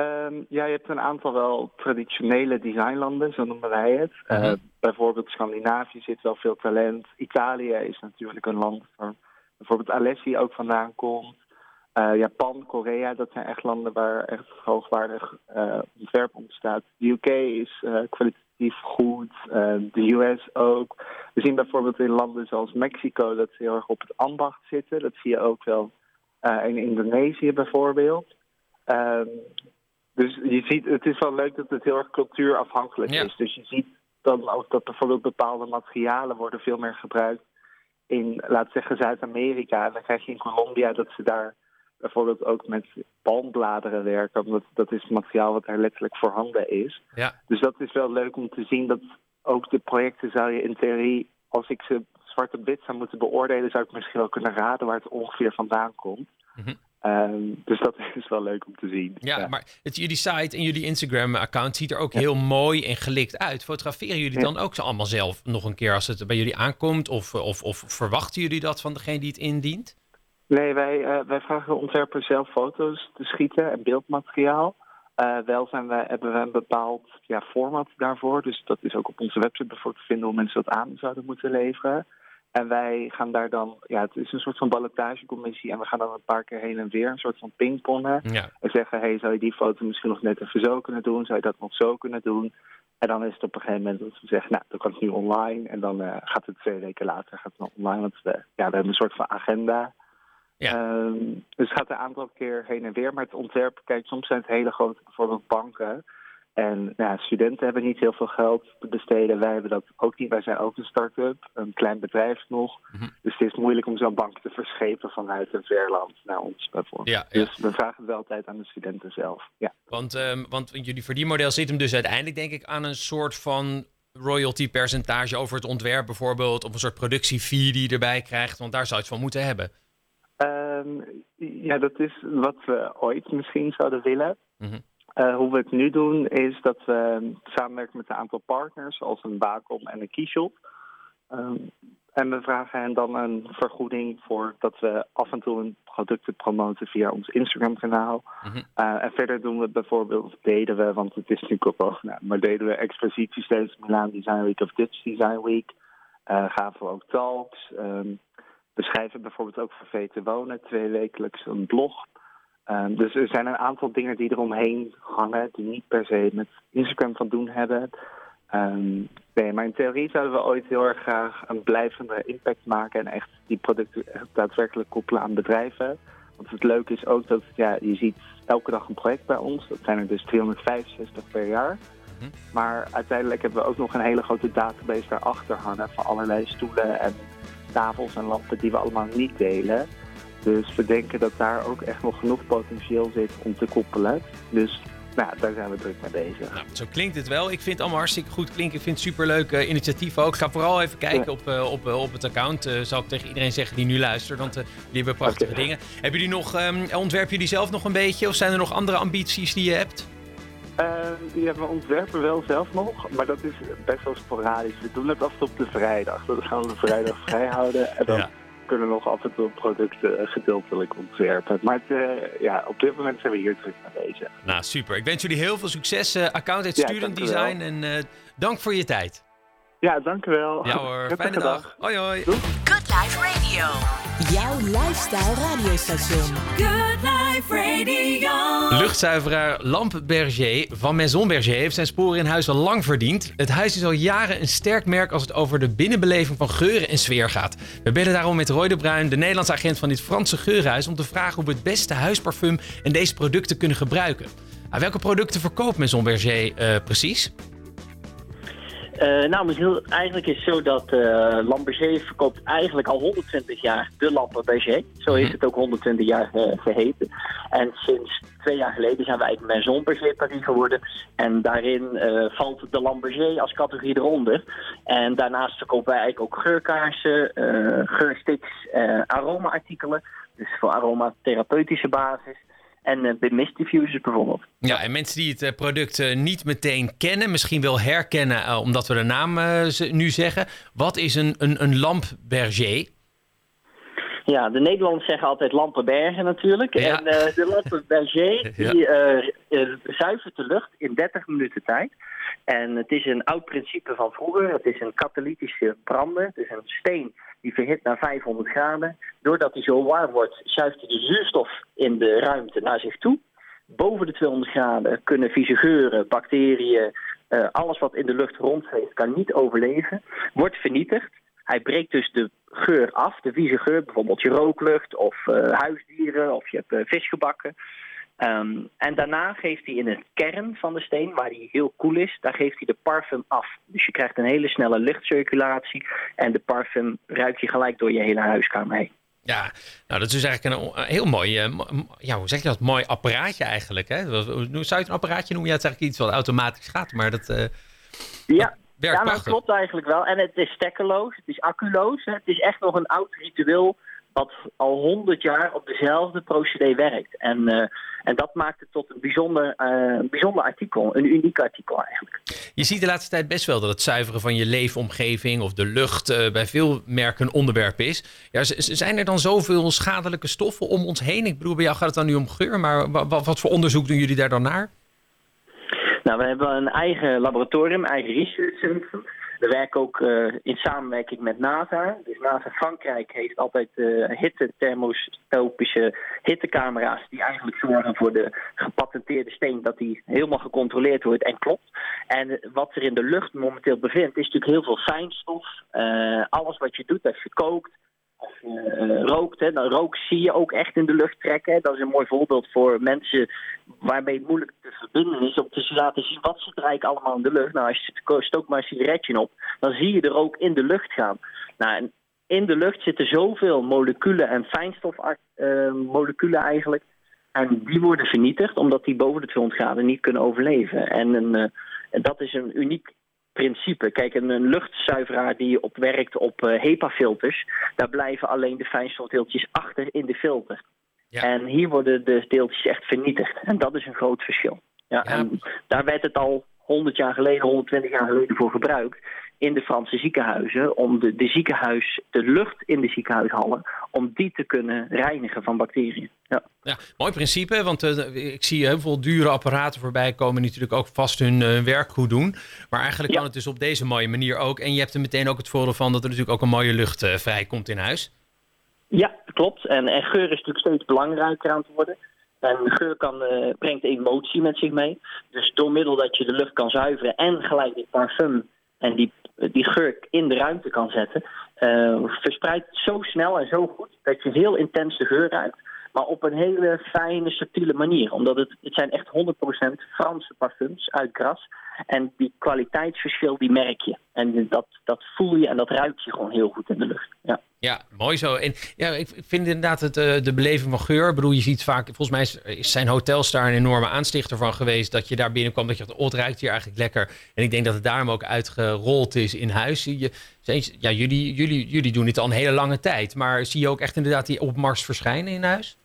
Speaker 5: Um, ja, je hebt een aantal wel traditionele designlanden, zo noemen wij het. Uh, uh -huh. bijvoorbeeld Scandinavië zit wel veel talent. Italië is natuurlijk een land waar bijvoorbeeld Alessi ook vandaan komt. Uh, Japan, Korea, dat zijn echt landen waar echt hoogwaardig ontwerp ontstaat. De UK is kwalitatief goed, de US ook. We zien bijvoorbeeld in landen zoals Mexico dat ze heel erg op het ambacht zitten. Dat zie je ook wel in Indonesië bijvoorbeeld. Um, dus je ziet, het is wel leuk dat het heel erg cultuurafhankelijk
Speaker 1: Ja.
Speaker 5: is. Dus je ziet dan ook dat bijvoorbeeld bepaalde materialen worden veel meer gebruikt in, laat zeggen, Zuid-Amerika. En dan krijg je in Colombia dat ze daar bijvoorbeeld ook met palmbladeren werken. Omdat dat is materiaal wat daar letterlijk voorhanden is.
Speaker 1: Ja.
Speaker 5: Dus dat is wel leuk om te zien dat ook de projecten zou je in theorie, als ik ze zwart op wit zou moeten beoordelen, zou ik misschien wel kunnen raden waar het ongeveer vandaan komt.
Speaker 1: Mhm.
Speaker 5: Um, dus dat [LAUGHS] is wel leuk om te zien.
Speaker 1: Ja, maar het, jullie site en jullie Instagram-account ziet er ook heel mooi en gelikt uit. Fotograferen jullie
Speaker 5: Ja.
Speaker 1: dan ook zo allemaal zelf nog een keer als het bij jullie aankomt? Of, of, of verwachten jullie dat van degene die het indient?
Speaker 5: Nee, wij, uh, wij vragen de ontwerper zelf foto's te schieten en beeldmateriaal. Uh, wel zijn wij, hebben we een bepaald ja, format daarvoor. Dus dat is ook op onze website bijvoorbeeld te vinden hoe mensen dat aan zouden moeten leveren. En wij gaan daar dan, ja, het is een soort van ballotagecommissie. En we gaan dan een paar keer heen en weer, een soort van pingpongen.
Speaker 1: Ja.
Speaker 5: En zeggen, hey, zou je die foto misschien nog net even zo kunnen doen? Zou je dat nog zo kunnen doen? En dan is het op een gegeven moment dat we zeggen, nou, dan kan het nu online. En dan uh, gaat het twee weken later gaat het nog online. Want we, ja, we hebben een soort van agenda.
Speaker 1: Ja.
Speaker 5: Um, dus het gaat een aantal keer heen en weer. Maar het ontwerp, kijk, soms zijn het hele grote, bijvoorbeeld banken. En nou, ja, studenten hebben niet heel veel geld te besteden. Wij hebben dat ook niet. Wij zijn ook een start-up, een klein bedrijf nog.
Speaker 1: Mhm.
Speaker 5: Dus het is moeilijk om zo'n bank te verschepen vanuit een verland naar ons bijvoorbeeld.
Speaker 1: Ja, ja.
Speaker 5: Dus we vragen het wel altijd aan de studenten zelf. Ja.
Speaker 1: Want, um, want jullie verdienmodel zit hem dus uiteindelijk denk ik aan een soort van royalty percentage over het ontwerp bijvoorbeeld. Of een soort productiefee die je erbij krijgt. Want daar zou je het van moeten hebben.
Speaker 5: Um, ja, dat is wat we ooit misschien zouden willen.
Speaker 1: Mhm.
Speaker 5: Uh, hoe we het nu doen is dat we samenwerken met een aantal partners, zoals een Wacom en een Keyshop. Um, en we vragen hen dan een vergoeding voor dat we af en toe een producten promoten via ons Instagram-kanaal.
Speaker 1: Mhm.
Speaker 5: Uh, en verder doen we bijvoorbeeld, deden we, want het is nu corona, maar deden we exposities tijdens Milaan Design Week of Dutch Design Week. Uh, gaven we ook talks. Um, we schrijven bijvoorbeeld ook voor VT Wonen twee wekelijks een blog. Um, dus er zijn een aantal dingen die eromheen hangen, die niet per se met Instagram van doen hebben. Um, nee, maar in theorie zouden we ooit heel erg graag een blijvende impact maken en echt die producten daadwerkelijk koppelen aan bedrijven. Want het leuke is ook dat ja, je ziet elke dag een project bij ons. Dat zijn er dus 365 per jaar.
Speaker 1: Mhm.
Speaker 5: Maar uiteindelijk hebben we ook nog een hele grote database daarachter hangen van allerlei stoelen en tafels en lampen die we allemaal niet delen. Dus we denken dat daar ook echt nog genoeg potentieel zit om te koppelen. Dus nou, daar zijn we druk mee bezig.
Speaker 1: Nou, zo klinkt het wel. Ik vind het allemaal hartstikke goed klinken. Ik vind het superleuk uh, initiatief ook. Ga vooral even kijken
Speaker 5: Ja.
Speaker 1: op, uh, op, uh, op het account. Zal ik tegen iedereen zeggen die nu luistert. Want jullie hebben prachtige dingen. Hebben jullie nog, um, ontwerpen jullie zelf nog een beetje? Of zijn er nog andere ambities die je hebt?
Speaker 5: Die hebben we ontwerpen wel zelf nog, maar dat is best wel sporadisch. We doen het altijd op de vrijdag. Dan gaan we de vrijdag [LAUGHS] vrij houden en dan
Speaker 1: Ja.
Speaker 5: Kunnen we nog af en toe producten uh, gedeeltelijk ontwerpen. Maar het, uh, ja, op dit moment zijn we hier druk mee bezig.
Speaker 1: Nou, super. Ik wens jullie heel veel succes. Uh, account at
Speaker 5: Ja,
Speaker 1: Student. Design. En uh, dank voor je tijd.
Speaker 5: Ja, dank u wel.
Speaker 1: Ja hoor, fijne dag. Hoi hoi.
Speaker 5: Doei.
Speaker 3: Good Life Radio. Jouw lifestyle radiostation.
Speaker 2: Good Life Radio.
Speaker 1: Luchtzuiveraar Lampe Berger van Maison Berger heeft zijn sporen in huis al lang verdiend. Het huis is al jaren een sterk merk als het over de binnenbeleving van geuren en sfeer gaat. We bellen daarom met Roy de Bruin, de Nederlandse agent van dit Franse geurenhuis, om te vragen hoe we het beste huisparfum en deze producten kunnen gebruiken. Welke producten verkoopt Maison Berger eh, precies?
Speaker 6: Uh, nou, misschien, eigenlijk is het zo dat uh, Lamberger verkoopt eigenlijk al 120 jaar de lampen Berger. Zo heeft het ook 120 jaar uh, geheten. En sinds twee jaar geleden zijn wij eigenlijk Maison Berger Paris geworden. En daarin valt de Lamberger als categorie eronder. En daarnaast verkopen wij eigenlijk ook geurkaarsen, geursticks, aroma-artikelen. Dus voor aromatherapeutische basis en uh, bij Mist Diffusers bijvoorbeeld.
Speaker 1: Ja, en mensen die het uh, product uh, niet meteen kennen, misschien wel herkennen omdat we de naam nu zeggen. Wat is een, een, een lamp Berger?
Speaker 6: Ja, de Nederlanders zeggen altijd lampenbergen natuurlijk. Ja. En de lampen Berger [LAUGHS] die zuivert de lucht in 30 minuten tijd. En het is een oud principe van vroeger. Het is een katalytische brander. Het is een steen die verhit naar 500 graden. Doordat hij zo warm wordt, zuigt hij de zuurstof in de ruimte naar zich toe. Boven de 200 graden kunnen vieze geuren, bacteriën, uh, alles wat in de lucht rondgeeft, kan niet overleven. Wordt vernietigd. Hij breekt dus de geur af, de vieze geur, bijvoorbeeld je rooklucht of uh, huisdieren of je hebt uh, visgebakken. Um, en daarna geeft hij in het kern van de steen, waar hij heel koel is, daar geeft hij de parfum af. Dus je krijgt een hele snelle luchtcirculatie en de parfum ruik je gelijk door je hele huiskamer heen.
Speaker 1: Ja, nou dat is dus eigenlijk een, heel mooi, uh, ja, hoe zeg je dat, mooi apparaatje eigenlijk. Hè? Zou je het een apparaatje noemen? Ja, het is eigenlijk iets wat automatisch gaat, maar dat... Uh,
Speaker 6: ja, dat ja, dat klopt eigenlijk wel. En het is stekkeloos, het is acculoos. Hè? Het is echt nog een oud ritueel wat al honderd jaar op dezelfde procedé werkt. En, uh, en dat maakt het tot een bijzonder, uh, bijzonder artikel, een uniek artikel eigenlijk.
Speaker 1: Je ziet de laatste tijd best wel dat het zuiveren van je leefomgeving of de lucht uh, bij veel merken een onderwerp is. Ja, zijn er dan zoveel schadelijke stoffen om ons heen? Ik bedoel, bij jou gaat het dan nu om geur, maar wat, wat voor onderzoek doen jullie daar dan naar?
Speaker 6: Nou, we hebben een eigen laboratorium, eigen researchcentrum. We werken ook uh, in samenwerking met NASA. Dus NASA Frankrijk heeft altijd uh, hitte thermoscopische hittecamera's die eigenlijk zorgen voor de gepatenteerde steen dat die helemaal gecontroleerd wordt en klopt. En wat er in de lucht momenteel bevindt is natuurlijk heel veel fijnstof. Alles wat je doet als je kookt, als je uh, rookt, hè, dan rook zie je ook echt in de lucht trekken. Dat is een mooi voorbeeld voor mensen waarmee het moeilijk te verbinden is om te laten zien wat zit er eigenlijk allemaal in de lucht. Nou, als je stookt maar een sigaretje op, dan zie je er ook in de lucht gaan. Nou, in de lucht zitten zoveel moleculen en fijnstofmoleculen uh, eigenlijk. En die worden vernietigd omdat die boven de 200 graden niet kunnen overleven. En dat is een uniek principe. Kijk, een, luchtzuiveraar die op werkt op uh, HEPA-filters, daar blijven alleen de fijnstofdeeltjes achter in de filter. Ja. En hier worden de deeltjes echt vernietigd. [LAUGHS] En dat is een groot verschil. Ja, ja. En daar werd het al 100 jaar geleden, 120 jaar geleden voor gebruikt in de Franse ziekenhuizen om de, de ziekenhuis, de lucht in de ziekenhuishallen, om die te kunnen reinigen van bacteriën. Ja,
Speaker 1: ja mooi principe, want uh, ik zie heel veel dure apparaten voorbij komen, die natuurlijk ook vast hun uh, werk goed doen. Maar eigenlijk ja. kan het dus op deze mooie manier ook. En je hebt er meteen ook het voordeel van dat er natuurlijk ook een mooie lucht uh, vrijkomt in huis.
Speaker 6: Ja, klopt. En, en geur is natuurlijk steeds belangrijker aan het worden. En geur kan, uh, brengt emotie met zich mee. Dus door middel dat je de lucht kan zuiveren en gelijk die parfum en die, die geur in de ruimte kan zetten, uh, verspreidt zo snel en zo goed dat je heel intens de geur ruikt. Maar op een hele fijne, subtiele manier. Omdat het, het zijn echt 100% Franse parfums uit gras. En die kwaliteitsverschil, die merk je. En dat, dat voel je en dat ruik je gewoon heel goed in de lucht. Ja.
Speaker 1: Ja, mooi zo. En ja, ik vind inderdaad het, uh, de beleving van geur. Ik bedoel, je ziet vaak, volgens mij is, zijn hotels daar een enorme aanstichter van geweest. Dat je daar binnenkwam, dat je dacht, oh, het ruikt hier eigenlijk lekker. En ik denk dat het daarom ook uitgerold is in huis. Je, ja, jullie, jullie, jullie doen dit al een hele lange tijd. Maar zie je ook echt inderdaad die opmars verschijnen in huis?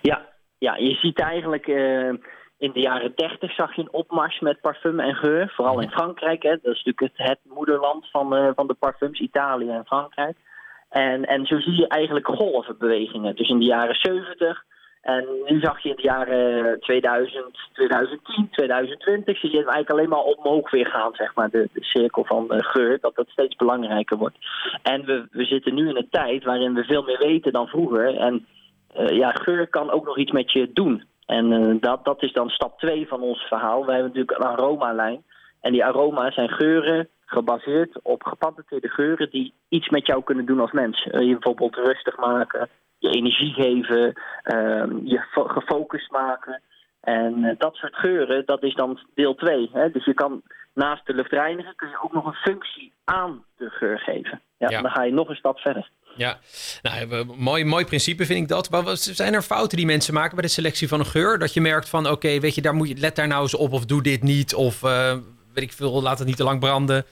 Speaker 6: Ja, ja je ziet eigenlijk... Uh in de jaren 30 zag je een opmars met parfum en geur. Vooral in Frankrijk. Hè. Dat is natuurlijk het, het moederland van, uh, van de parfums, Italië en Frankrijk. En, en zo zie je eigenlijk golvenbewegingen. Dus in de jaren 70 en nu zag je in de jaren 2000, 2010, 2020 zie je het eigenlijk alleen maar omhoog weer gaan, zeg maar, de, de cirkel van uh, geur, dat dat steeds belangrijker wordt. En we, we zitten nu in een tijd waarin we veel meer weten dan vroeger. En uh, ja, geur kan ook nog iets met je doen. En uh, dat, dat is dan stap 2 van ons verhaal. We hebben natuurlijk een aromalijn. En die aroma's zijn geuren gebaseerd op gepatenteerde geuren die iets met jou kunnen doen als mens. Uh, je bijvoorbeeld rustig maken, je energie geven, uh, je gefocust maken. En eh, dat soort geuren, dat is dan deel 2. Dus je kan naast de luchtreiniger kun je ook nog een functie aan de geur geven. Ja,
Speaker 1: Ja.
Speaker 6: Dan ga je nog een stap verder.
Speaker 1: Ja, nou, mooi, mooi principe vind ik dat. Maar zijn er fouten die mensen maken bij de selectie van een geur? Dat je merkt van, oké, weet je, daar moet je, let daar nou eens op of doe dit niet. Of eh, weet ik veel, laat het niet te lang branden.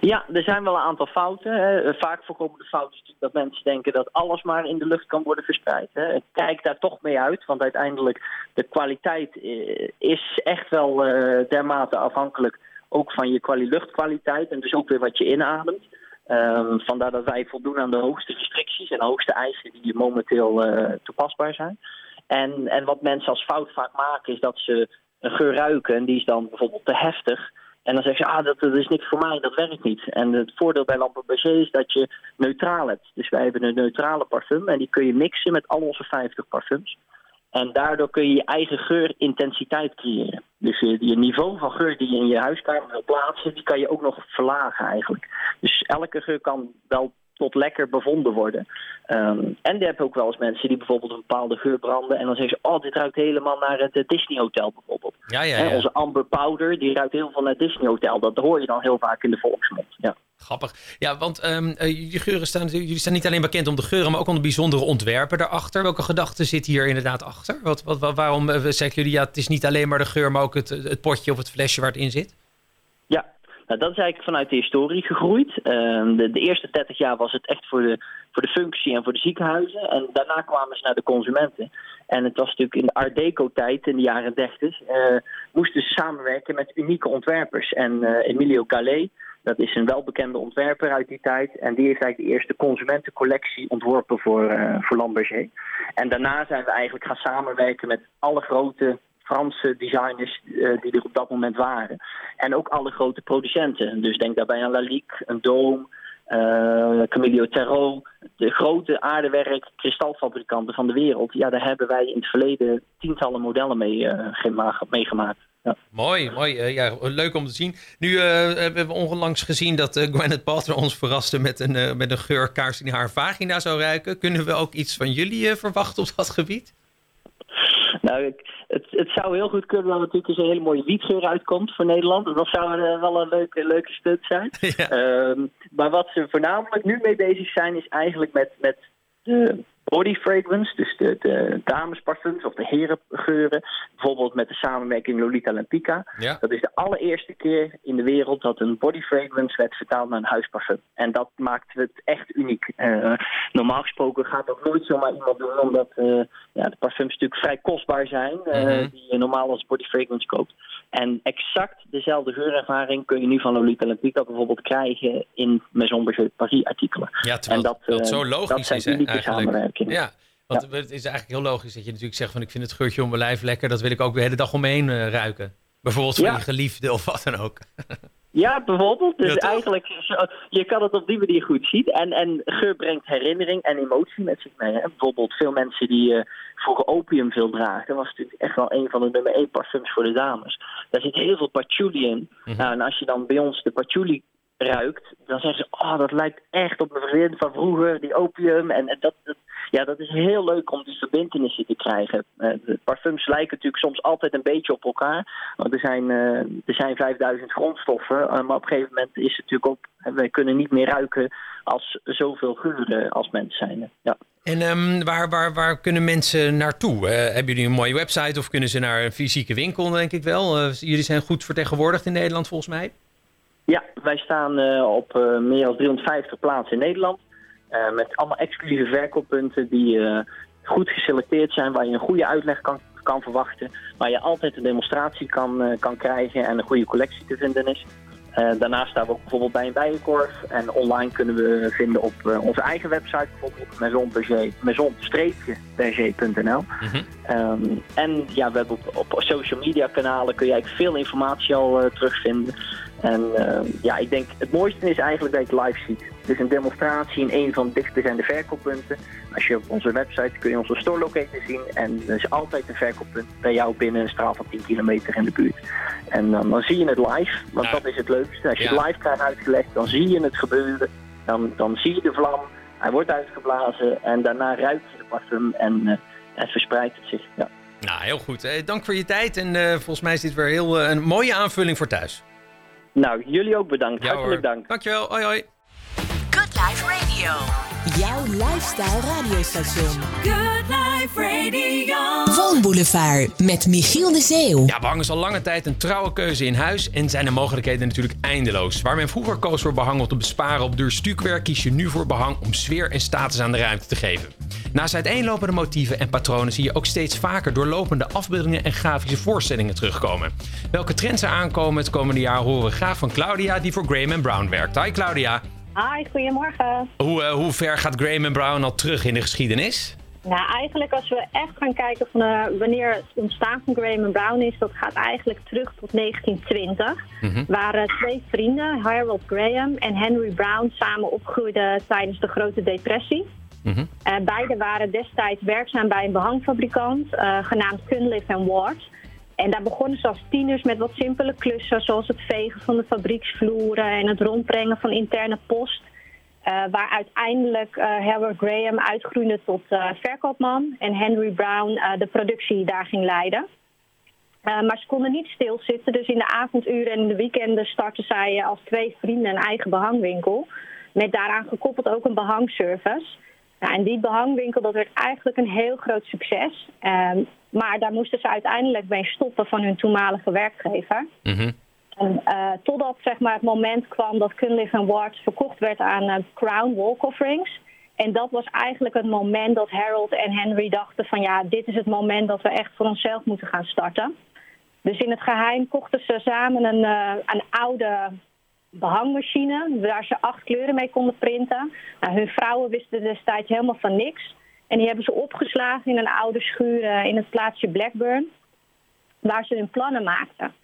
Speaker 6: Ja, er zijn wel een aantal fouten. Hè. Vaak voorkomen de fouten dat mensen denken dat alles maar in de lucht kan worden verspreid. Hè. Kijk daar toch mee uit, want uiteindelijk de kwaliteit eh, is echt wel eh, dermate afhankelijk ook van je kwali luchtkwaliteit en dus ook weer wat je inademt. Ehm, vandaar dat wij voldoen aan de hoogste restricties en hoogste eisen die momenteel eh, toepasbaar zijn. En, en wat mensen als fout vaak maken is dat ze een geur ruiken en die is dan bijvoorbeeld te heftig. En dan zeggen ze, ah, dat, dat is niks voor mij, dat werkt niet. En het voordeel bij Lampe Berger is dat je neutraal hebt. Dus wij hebben een neutrale parfum en die kun je mixen met al onze 50 parfums. En daardoor kun je je eigen geurintensiteit creëren. Dus je, je niveau van geur die je in je huiskamer wil plaatsen, die kan je ook nog verlagen eigenlijk. Dus elke geur kan wel tot lekker bevonden worden. Ehm, en je hebt ook wel eens mensen die bijvoorbeeld een bepaalde geur branden en dan zeggen ze, oh, dit ruikt helemaal naar het Disney Hotel bijvoorbeeld.
Speaker 1: Ja, ja.
Speaker 6: onze Amber Powder, die ruikt heel veel naar Disney Hotel. Dat hoor je dan heel vaak in de volksmond. Ja.
Speaker 1: Grappig. Ja, want jullie geuren staan, jullie staan niet alleen bekend om de geuren, maar ook om de bijzondere ontwerpen daarachter. Welke gedachten zit hier inderdaad achter? Wat, wat, wat- waarom eh, zeggen jullie, ja, het is niet alleen maar de geur, maar ook het, het potje of het flesje waar het in zit?
Speaker 6: Ja, nou, dat is eigenlijk vanuit de historie gegroeid. Ehm, de, de eerste 30 jaar was het echt voor de, voor de functie en voor de ziekenhuizen. En daarna kwamen ze naar de consumenten. En het was natuurlijk in de Art Deco-tijd, in de jaren 30, eh, moesten ze samenwerken met unieke ontwerpers. En Emilio Gallet, dat is een welbekende ontwerper uit die tijd. En die heeft eigenlijk de eerste consumentencollectie ontworpen voor, eh voor Lamberger. En daarna zijn we eigenlijk gaan samenwerken met alle grote Franse designers eh, die er op dat moment waren. En ook alle grote producenten. Dus denk daarbij aan Lalique, een Doom, eh Camillo Terreau. De grote aardewerk, kristalfabrikanten van de wereld. Ja, daar hebben wij in het verleden tientallen modellen mee gema- meegemaakt. Ja.
Speaker 1: Mooi, mooi. eh, ja, leuk om te zien. Nu eh, hebben we onlangs gezien dat eh, Gwyneth Paltrow ons verraste met een, met een geurkaars die haar vagina zou ruiken. Kunnen we ook iets van jullie verwachten op dat gebied?
Speaker 6: Nou, ik, het, het zou heel goed kunnen dat er natuurlijk eens een hele mooie wietgeur uitkomt voor Nederland. Dat zou wel een leuke, leuke stunt zijn. [LAUGHS]
Speaker 1: ja.
Speaker 6: Ehm, maar wat ze voornamelijk nu mee bezig zijn, is eigenlijk met, met de body fragrance, dus de, de damesparfums of de herengeuren. Bijvoorbeeld met de samenwerking Lolita Lampica.
Speaker 1: ja.
Speaker 6: Dat is de allereerste keer in de wereld dat een body fragrance werd vertaald naar een huisparfum. En dat maakt het echt uniek. Eh, normaal gesproken gaat dat nooit zomaar iemand doen, omdat eh, ja, de parfums natuurlijk vrij kostbaar zijn, eh,
Speaker 1: Mhm.
Speaker 6: die je normaal als body fragrance koopt. En exact dezelfde geurervaring kun je nu van Lolita Lampica bijvoorbeeld krijgen in Maison Berger Paris artikelen.
Speaker 1: Ja,
Speaker 6: En dat,
Speaker 1: het
Speaker 6: eh,
Speaker 1: zo logisch
Speaker 6: dat zijn
Speaker 1: is, hè,
Speaker 6: unieke
Speaker 1: eigenlijk.
Speaker 6: samenwerkingen.
Speaker 1: Ja, want het is eigenlijk heel logisch dat je natuurlijk zegt van ik vind het geurtje om mijn lijf lekker. Dat wil ik ook de hele dag omheen eh, ruiken. Bijvoorbeeld van
Speaker 6: Ja.
Speaker 1: je geliefde of wat dan ook. [LAUGHS]
Speaker 6: Ja, bijvoorbeeld. Dus
Speaker 1: Ja,
Speaker 6: eigenlijk, je kan het op die manier goed zien. En, en geur brengt herinnering en emotie met zich mee. Hè. Bijvoorbeeld veel mensen die eh vroeger opium veel dragen. Dat was natuurlijk echt wel een van de nummer één parfums voor de dames. Daar zit heel veel patchouli in.
Speaker 1: Mhm.
Speaker 6: Nou, en als je dan bij ons de patchouli ruikt, dan zeggen ze, oh, dat lijkt echt op mijn vriendin van vroeger, die opium. En, dat, dat, ja, dat is heel leuk om die verbindenissen te krijgen. Eh, de parfums lijken natuurlijk soms altijd een beetje op elkaar. Want er zijn, eh, er zijn 5000 grondstoffen, eh, maar op een gegeven moment is het natuurlijk eh, wij kunnen niet meer ruiken als zoveel geuren als mensen zijn. Ja.
Speaker 1: En ehm, waar, waar, waar kunnen mensen naartoe? Hebben jullie een mooie website of kunnen ze naar een fysieke winkel, denk ik wel? Jullie zijn goed vertegenwoordigd in Nederland, volgens mij.
Speaker 6: Ja, wij staan eh, op eh, meer dan 350 plaatsen in Nederland. eh, met allemaal exclusieve verkooppunten die goed geselecteerd zijn, waar je een goede uitleg kan, kan verwachten. Waar je altijd een demonstratie kan, kan krijgen en een goede collectie te vinden is. Daarnaast staan we ook bijvoorbeeld bij een bijenkorf. En online kunnen we vinden op onze eigen website, bijvoorbeeld Maison Berger, maison-berger.nl.
Speaker 1: Mhm.
Speaker 6: Ehm, en ja, we hebben op, op social media kanalen kun je eigenlijk veel informatie al terugvinden. En ehm, ja, ik denk het mooiste is eigenlijk dat je het live ziet. Dus een demonstratie in een van de dichtstbijzijnde verkooppunten. Als je op onze website kun je onze store locator zien. En er is altijd een verkooppunt bij jou binnen een straal van 10 kilometer in de buurt. En dan, dan zie je het live, want
Speaker 1: Ja.
Speaker 6: dat is het leukste. Als je
Speaker 1: Ja.
Speaker 6: het live krijgt uitgelegd, dan zie je het gebeuren. Dan, dan zie je de vlam, hij wordt uitgeblazen en daarna ruikt je de parfum en, eh, en verspreidt het zich. Ja.
Speaker 1: Nou, heel goed. Eh, dank voor je tijd. En eh, volgens mij is dit weer heel, een mooie aanvulling voor thuis.
Speaker 6: Nou, jullie ook bedankt.
Speaker 1: Ja,
Speaker 6: Hartelijk
Speaker 1: hoor.
Speaker 6: dank.
Speaker 1: Dankjewel. Hoi, hoi.
Speaker 3: Good Life Radio. Jouw lifestyle radiostation.
Speaker 2: Good Life Radio.
Speaker 3: Woonboulevard met Michiel de Zeeuw.
Speaker 1: Ja, behang is al lange tijd een trouwe keuze in huis en zijn de mogelijkheden natuurlijk eindeloos. Waar men vroeger koos voor behang om te besparen op duur stukwerk, kies je nu voor behang om sfeer en status aan de ruimte te geven. Naast uiteenlopende motieven en patronen zie je ook steeds vaker doorlopende afbeeldingen en grafische voorstellingen terugkomen. Welke trends er aankomen het komende jaar horen we graag van Claudia, die voor Graham Brown werkt. Hi Claudia.
Speaker 7: Hi, goedemorgen.
Speaker 1: Hoe, eh, hoe ver gaat Graham Brown al terug in de geschiedenis?
Speaker 7: Nou, eigenlijk als we echt gaan kijken van eh, wanneer het ontstaan van Graham Brown is, dat gaat eigenlijk terug tot 1920. Waar eh, twee vrienden, Harold Graham en Henry Brown, samen opgroeiden tijdens de Grote Depressie. Beide waren destijds werkzaam bij een behangfabrikant eh, genaamd Cunliffe Ward. En daar begonnen ze als tieners met wat simpele klussen, zoals het vegen van de fabrieksvloeren en het rondbrengen van interne post. Eh, waar uiteindelijk eh Harold Graham uitgroeide tot eh, verkoopman en Henry Brown de productie daar ging leiden. Maar ze konden niet stilzitten, dus in de avonduren en in de weekenden startten zij als twee vrienden een eigen behangwinkel. Met daaraan gekoppeld ook een behangservice. Nou, en die behangwinkel dat werd eigenlijk een heel groot succes. Ehm, maar daar moesten ze uiteindelijk mee stoppen van hun toenmalige werkgever.
Speaker 1: Mhm.
Speaker 7: En, eh, totdat zeg maar, het moment kwam dat Cunliffe Ward verkocht werd aan eh, Crown Wall Coverings. En dat was eigenlijk het moment dat Harold en Henry dachten van ja, dit is het moment dat we echt voor onszelf moeten gaan starten. Dus in het geheim kochten ze samen een, eh, een oude behangmachine waar ze acht kleuren mee konden printen. Nou, hun vrouwen wisten destijds helemaal van niks. En die hebben ze opgeslagen in een oude schuur eh, in het plaatsje Blackburn, waar ze hun plannen maakten.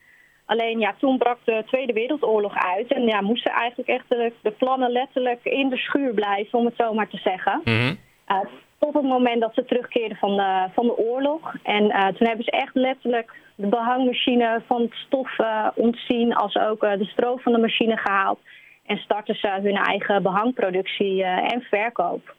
Speaker 7: Alleen ja, toen brak de Tweede Wereldoorlog uit en ja, moesten eigenlijk echt de, de plannen letterlijk in de schuur blijven, om het zo maar te zeggen.
Speaker 1: Mhm.
Speaker 7: Uh, tot het moment dat ze terugkeerden van de, van de oorlog. En uh, toen hebben ze echt letterlijk de behangmachine van het stof uh, ontzien, als ook uh, de stroom van de machine gehaald. En startten ze hun eigen behangproductie en verkoop.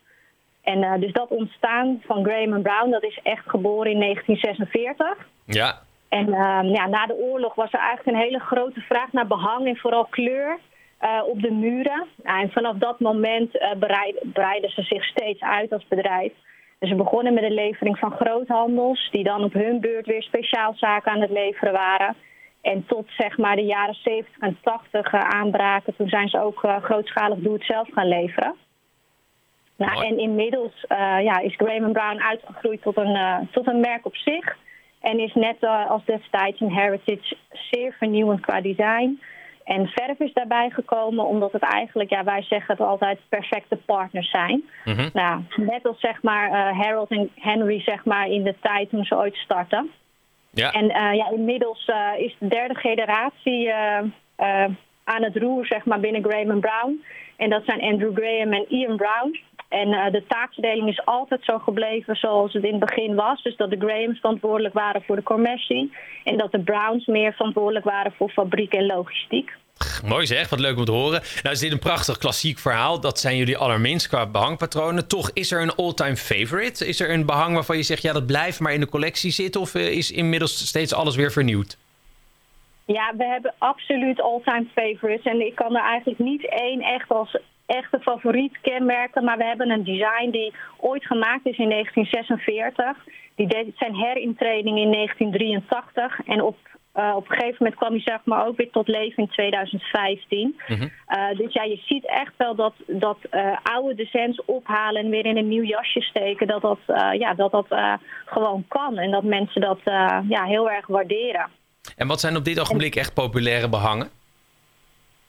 Speaker 7: En dus dat ontstaan van Graham Brown, dat is echt geboren in 1946.
Speaker 1: Ja.
Speaker 7: En uh, ja, na de oorlog was er eigenlijk een hele grote vraag naar behang en vooral kleur uh, op de muren. Nou, en vanaf dat moment uh, breiden, breiden ze zich steeds uit als bedrijf. Dus ze begonnen met de levering van groothandels, die dan op hun beurt weer speciaalzaken aan het leveren waren. En tot zeg maar de jaren 70 en 80 aanbraken, toen zijn ze ook grootschalig doe-het-zelf gaan leveren. Nou, en inmiddels ja, is Graham Brown uitgegroeid tot een, tot een merk op zich. En is net als destijds een heritage zeer vernieuwend qua design. En verf is daarbij gekomen omdat het eigenlijk, ja, wij zeggen het altijd, perfecte partners zijn.
Speaker 1: Mhm.
Speaker 7: Nou, net als zeg maar uh, Harold en Henry zeg maar in de tijd toen ze ooit startten.
Speaker 1: Ja.
Speaker 7: En uh, ja, inmiddels is de derde generatie aan het roer zeg maar binnen Graham Brown. En dat zijn Andrew Graham en Ian Brown. En uh, de taakverdeling is altijd zo gebleven zoals het in het begin was. Dus dat de Grahams verantwoordelijk waren voor de commercie. En dat de Browns meer verantwoordelijk waren voor fabriek en logistiek.
Speaker 1: Mooi zeg, wat leuk om te horen. Nou is dit een prachtig klassiek verhaal. Dat zijn jullie allerminst qua behangpatronen. Toch is er een all-time favorite? Is er een behang waarvan je zegt, ja dat blijft maar in de collectie zitten? Of uh, is inmiddels steeds alles weer vernieuwd?
Speaker 7: Ja, we hebben absoluut all-time favorites. En ik kan er eigenlijk niet één echt als echte favoriet kenmerken. Maar we hebben een design die ooit gemaakt is in 1946. Die deed zijn herintreding in 1983. En op, uh, op een gegeven moment kwam hij zeg maar ook weer tot leven in 2015. Mm-hmm. Uh, dus ja, je ziet echt wel dat, dat uh, oude designs ophalen en weer in een nieuw jasje steken. Dat dat, ja, dat, dat gewoon kan. En dat mensen dat ja, heel erg waarderen.
Speaker 1: En wat zijn op dit ogenblik echt populaire behangen?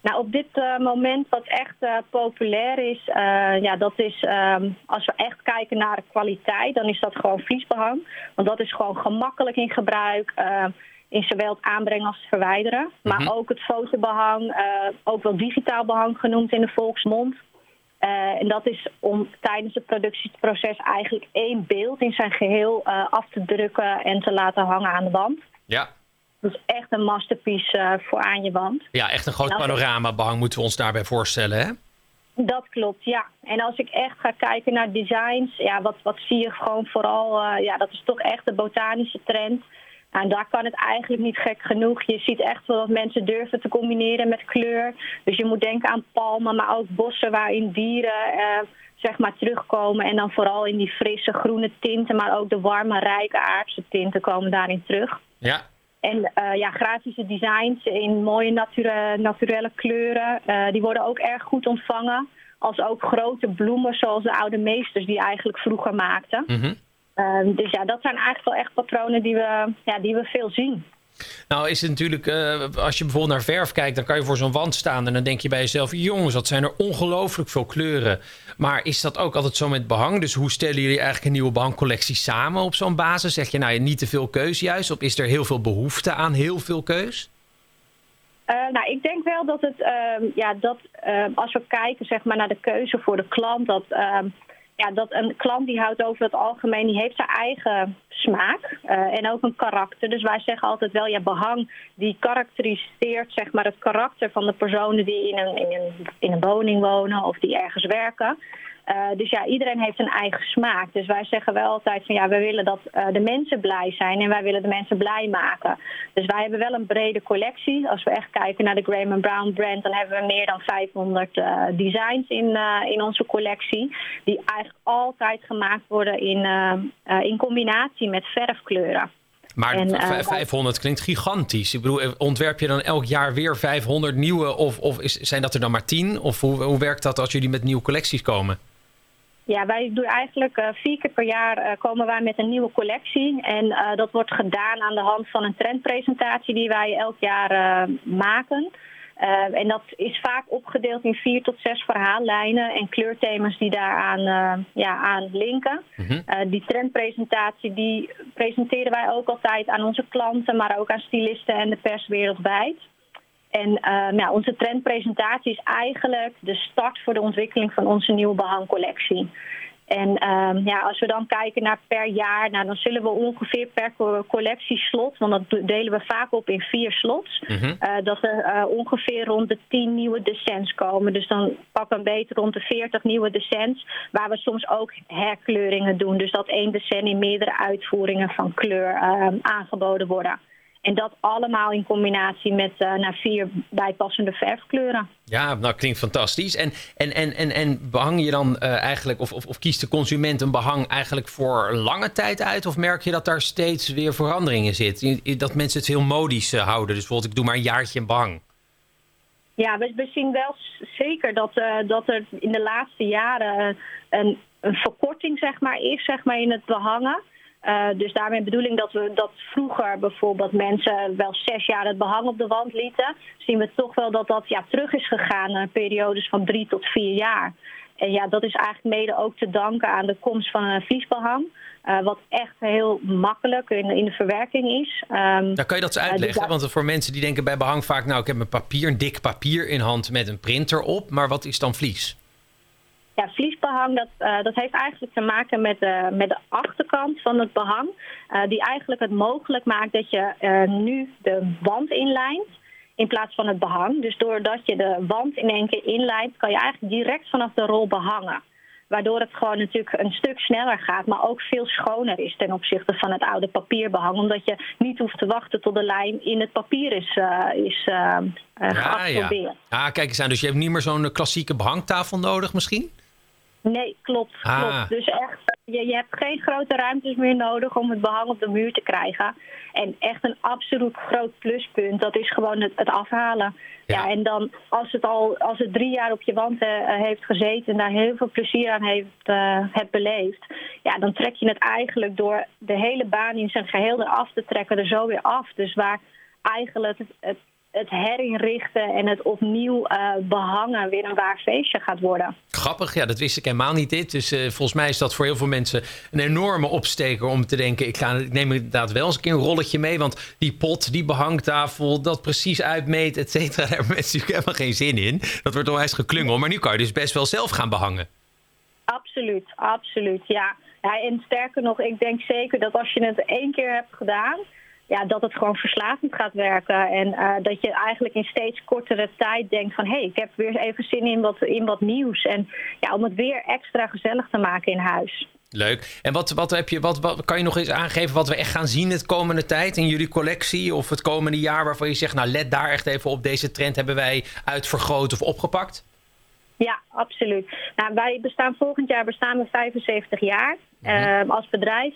Speaker 7: Nou, op dit uh, moment wat echt uh, populair is, uh, ja, dat is um, als we echt kijken naar de kwaliteit, dan is dat gewoon vliesbehang. Want dat is gewoon gemakkelijk in gebruik, in zowel het aanbrengen als het verwijderen. Maar mm-hmm. ook het fotobehang, ook wel digitaal behang genoemd in de volksmond. en dat is om tijdens het productieproces eigenlijk één beeld in zijn geheel af te drukken en te laten hangen aan de wand.
Speaker 1: Ja,
Speaker 7: dus echt een masterpiece uh, voor aan je wand.
Speaker 1: Ja, echt een groot nou, panorama behang moeten we ons daarbij voorstellen, hè?
Speaker 7: Dat klopt, ja. En als ik echt ga kijken naar designs, ja, wat, wat zie je gewoon vooral, eh, ja, dat is toch echt de botanische trend. En daar kan het eigenlijk niet gek genoeg. Je ziet echt wel dat mensen durven te combineren met kleur. Dus je moet denken aan palmen, maar ook bossen waarin dieren eh, zeg maar terugkomen. En dan vooral in die frisse groene tinten, maar ook de warme, rijke aardse tinten komen daarin terug.
Speaker 1: Ja,
Speaker 7: En eh, ja, grafische designs in mooie nature, naturelle kleuren, eh, die worden ook erg goed ontvangen. Als ook grote bloemen zoals de oude meesters die eigenlijk vroeger maakten.
Speaker 1: Mhm.
Speaker 7: Ehm, dus ja, dat zijn eigenlijk wel echt patronen die we, ja, die we veel zien.
Speaker 1: Nou is het natuurlijk, eh, als je bijvoorbeeld naar verf kijkt, dan kan je voor zo'n wand staan en dan denk je bij jezelf, jongens, dat zijn er ongelooflijk veel kleuren. Maar is dat ook altijd zo met behang? Dus hoe stellen jullie eigenlijk een nieuwe behangcollectie samen op zo'n basis? Zeg je nou niet te veel keus juist? Of is er heel veel behoefte aan heel veel keus?
Speaker 7: Eh, nou, ik denk wel dat het, ehm, ja, dat ehm, als we kijken zeg maar, naar de keuze voor de klant, dat, ehm, ja, dat een klant die houdt over het algemeen, die heeft zijn eigen smaak eh, en ook een karakter. Dus wij zeggen altijd wel, ja, behang die karakteriseert zeg maar, het karakter van de personen die in een, in een, in een woning wonen of die ergens werken. Eh, dus ja, iedereen heeft een eigen smaak. Dus wij zeggen wel altijd van ja, we willen dat eh, de mensen blij zijn en wij willen de mensen blij maken. Dus wij hebben wel een brede collectie. Als we echt kijken naar de Graham Brown brand, dan hebben we meer dan 500 eh, designs in, in onze collectie. Die eigenlijk altijd gemaakt worden in, in combinatie met verfkleuren.
Speaker 1: Maar
Speaker 7: En, eh,
Speaker 1: v-
Speaker 7: wij-
Speaker 1: 500 klinkt gigantisch. Ik bedoel, ontwerp je dan elk jaar weer 500 nieuwe? Of, of is, zijn dat er dan maar 10? Of hoe, hoe werkt dat als jullie met nieuwe collecties komen?
Speaker 7: Ja, wij doen eigenlijk eh, vier keer per jaar eh, komen wij met een nieuwe collectie. En eh, dat wordt gedaan aan de hand van een trendpresentatie die wij elk jaar maken. En dat is vaak opgedeeld in vier tot zes verhaallijnen en kleurthema's die daaraan ja, aan linken.
Speaker 1: Mhm.
Speaker 7: Die trendpresentatie die presenteren wij ook altijd aan onze klanten, maar ook aan stylisten en de pers wereldwijd. En eh, nou, onze trendpresentatie is eigenlijk de start voor de ontwikkeling van onze nieuwe behangcollectie. En ehm, ja, als we dan kijken naar per jaar, nou, dan zullen we ongeveer per co- collectieslot, want dat delen we vaak op in vier slots,
Speaker 1: Mhm.
Speaker 7: eh, dat er eh, ongeveer rond de 10 nieuwe decents komen. Dus dan pakken we beter rond de 40 nieuwe decents, waar we soms ook herkleuringen doen. Dus dat één decent in meerdere uitvoeringen van kleur ehm, aangeboden worden. En dat allemaal in combinatie met eh, naar vier bijpassende verfkleuren.
Speaker 1: Ja, nou klinkt fantastisch. En, en, en, en, en behang je dan eh, eigenlijk, of, of, of kiest de consument een behang eigenlijk voor lange tijd uit? Of merk je dat daar steeds weer veranderingen zit? Dat mensen het heel modisch eh, houden. Dus bijvoorbeeld, ik doe maar een jaartje een behang.
Speaker 7: Ja, we, we zien wel zeker dat, dat er in de laatste jaren een, een verkorting zeg maar, is zeg maar, in het behangen. Eh, dus daarmee bedoel ik dat we dat vroeger bijvoorbeeld mensen wel zes jaar het behang op de wand lieten. Zien we toch wel dat dat ja, terug is gegaan naar periodes van drie tot vier jaar. En ja, dat is eigenlijk mede ook te danken aan de komst van een vliesbehang. eh, wat echt heel makkelijk in, in de verwerking is. Ehm,
Speaker 1: Dan kan je dat eens
Speaker 7: dus
Speaker 1: uitleggen. Want voor mensen die denken bij behang vaak... nou, ik heb een papier, een dik papier in hand met een printer op. Maar wat is dan vlies?
Speaker 7: Ja, vliesbehang dat, eh, dat heeft eigenlijk te maken met de, met de achterkant van het behang. eh, die eigenlijk het mogelijk maakt dat je eh, nu de wand inlijnt in plaats van het behang. Dus doordat je de wand in één keer inlijnt, kan je eigenlijk direct vanaf de rol behangen. Waardoor het gewoon natuurlijk een stuk sneller gaat, maar ook veel schoner is ten opzichte van het oude papierbehang. Omdat je niet hoeft te wachten tot de lijn in het papier is, eh, is eh, eh,
Speaker 1: ja, ja. Ah, kijk eens aan. Dus je hebt niet meer zo'n klassieke behangtafel nodig misschien?
Speaker 7: Nee, klopt.
Speaker 1: Ah.
Speaker 7: klopt. Dus echt, je, je hebt geen grote ruimtes meer nodig om het behang op de muur te krijgen. En echt een absoluut groot pluspunt, dat is gewoon het, het afhalen.
Speaker 1: Ja.
Speaker 7: Ja. en dan als het al als het drie jaar op je wand eh, heeft gezeten en daar heel veel plezier aan heeft, eh, hebt beleefd, ja, dan trek je het eigenlijk door de hele baan in zijn geheel eraf te trekken er zo weer af. Dus waar eigenlijk het, het, het herinrichten en het opnieuw eh, behangen weer een waar feestje gaat worden.
Speaker 1: Grappig, ja, dat wist ik helemaal niet dit. Dus eh, volgens mij is dat voor heel veel mensen een enorme opsteker om te denken... Ik, ga, ik neem inderdaad wel eens een keer een rolletje mee... want die pot, die behangtafel, dat precies uitmeet, et cetera... [LAUGHS] daar hebben mensen natuurlijk helemaal geen zin in. Dat wordt onwijs geklungel. Maar nu kan je dus best wel zelf gaan behangen.
Speaker 7: Absoluut, absoluut, ja. ja. En sterker nog, ik denk zeker dat als je het één keer hebt gedaan, ja, dat het gewoon verslavend gaat werken. En eh, dat je eigenlijk in steeds kortere tijd denkt van... hé, hey, ik heb weer even zin in wat, in wat nieuws. En ja, om het weer extra gezellig te maken in huis.
Speaker 1: Leuk. En wat, wat, heb je, wat, wat kan je nog eens aangeven wat we echt gaan zien de komende tijd in jullie collectie? Of het komende jaar waarvan je zegt, nou let daar echt even op. Deze trend hebben wij uitvergroot of opgepakt?
Speaker 7: Ja, absoluut. Nou, wij bestaan volgend jaar bestaan we 75 jaar uh, als bedrijf.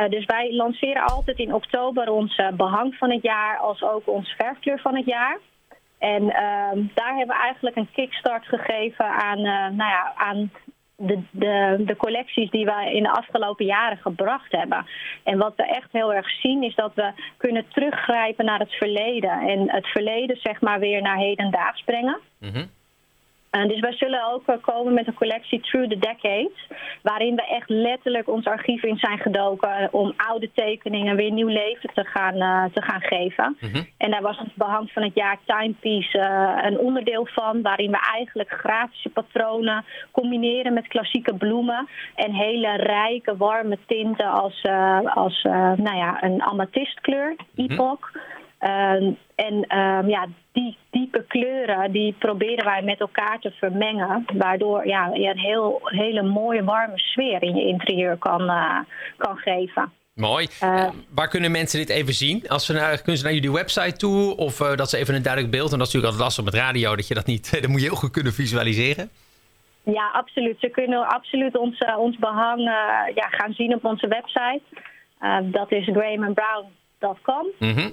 Speaker 7: Uh, dus wij lanceren altijd in oktober ons uh, behang van het jaar als ook ons verfkleur van het jaar. En uh, daar hebben we eigenlijk een kickstart gegeven aan, uh, nou ja, aan de, de, de, collecties die we in de afgelopen jaren gebracht hebben. En wat we echt heel erg zien is dat we kunnen teruggrijpen naar het verleden. En het verleden zeg maar weer naar hedendaags brengen. Mm. Uh, dus wij zullen ook uh, komen met een collectie Through the Decades. Waarin we echt letterlijk ons archief in zijn gedoken. Om oude tekeningen weer nieuw leven te gaan, uh, te gaan geven. Mm -hmm. En daar was het behang van het jaar Timepiece een onderdeel van. Waarin we eigenlijk grafische patronen combineren met klassieke bloemen. En hele rijke, warme tinten als, als nou ja, een amethystkleur, mm -hmm. Uh, en uh, ja, die diepe kleuren die proberen wij met elkaar te vermengen. Waardoor ja, je een heel, hele mooie warme sfeer in je interieur kan, uh, kan geven.
Speaker 1: Mooi. waar kunnen mensen dit even zien? Als ze naar, kunnen ze naar jullie website toe? Of dat ze even een duidelijk beeld. En dat is natuurlijk altijd lastig met radio. Dat je dat niet. [LAUGHS] Dat moet je heel goed kunnen visualiseren.
Speaker 7: Ja, absoluut. Ze kunnen absoluut ons, ons behang ja, gaan zien op onze website. dat is grahamandbrown.com. Mm -hmm.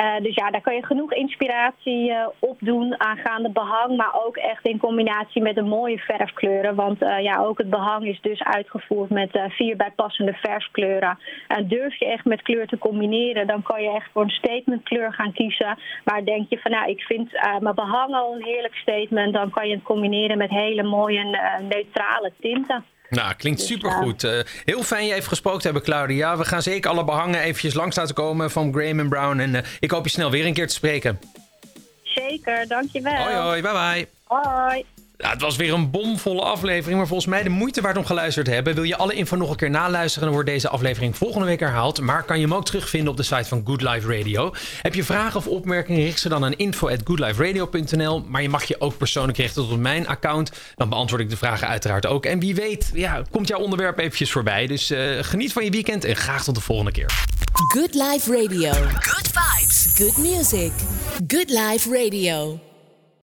Speaker 7: Uh, dus ja, daar kan je genoeg inspiratie uh, opdoen aangaande behang, maar ook echt in combinatie met de mooie verfkleuren. Want uh, ja, ook het behang is dus uitgevoerd met vier bijpassende verfkleuren. En durf je echt met kleur te combineren, dan kan je echt voor een statementkleur gaan kiezen. Maar denk je van nou, ik vind mijn behang al een heerlijk statement, dan kan je het combineren met hele mooie neutrale tinten.
Speaker 1: Nou, klinkt dus, supergoed. Uh, heel fijn je even gesproken te hebben, Claudia. We gaan zeker alle behangen eventjes langs laten komen van Graham Brown. En uh, ik hoop je snel weer een keer te spreken.
Speaker 7: Zeker, dankjewel.
Speaker 1: Hoi, hoi, bye bye.
Speaker 7: Hoi.
Speaker 1: Het was weer een bomvolle aflevering, maar volgens mij de moeite waard om geluisterd te hebben. Wil je alle info nog een keer naluisteren, dan wordt deze aflevering volgende week herhaald. Maar kan je hem ook terugvinden op de site van Good Life Radio. Heb je vragen of opmerkingen, richt ze dan aan info.goodliferadio.nl. Maar je mag je ook persoonlijk richten tot mijn account. Dan beantwoord ik de vragen uiteraard ook. En wie weet, ja, komt jouw onderwerp eventjes voorbij. Dus uh, geniet van je weekend en graag tot de volgende keer.
Speaker 3: Good Life Radio. Good vibes. Good music. Good Life Radio.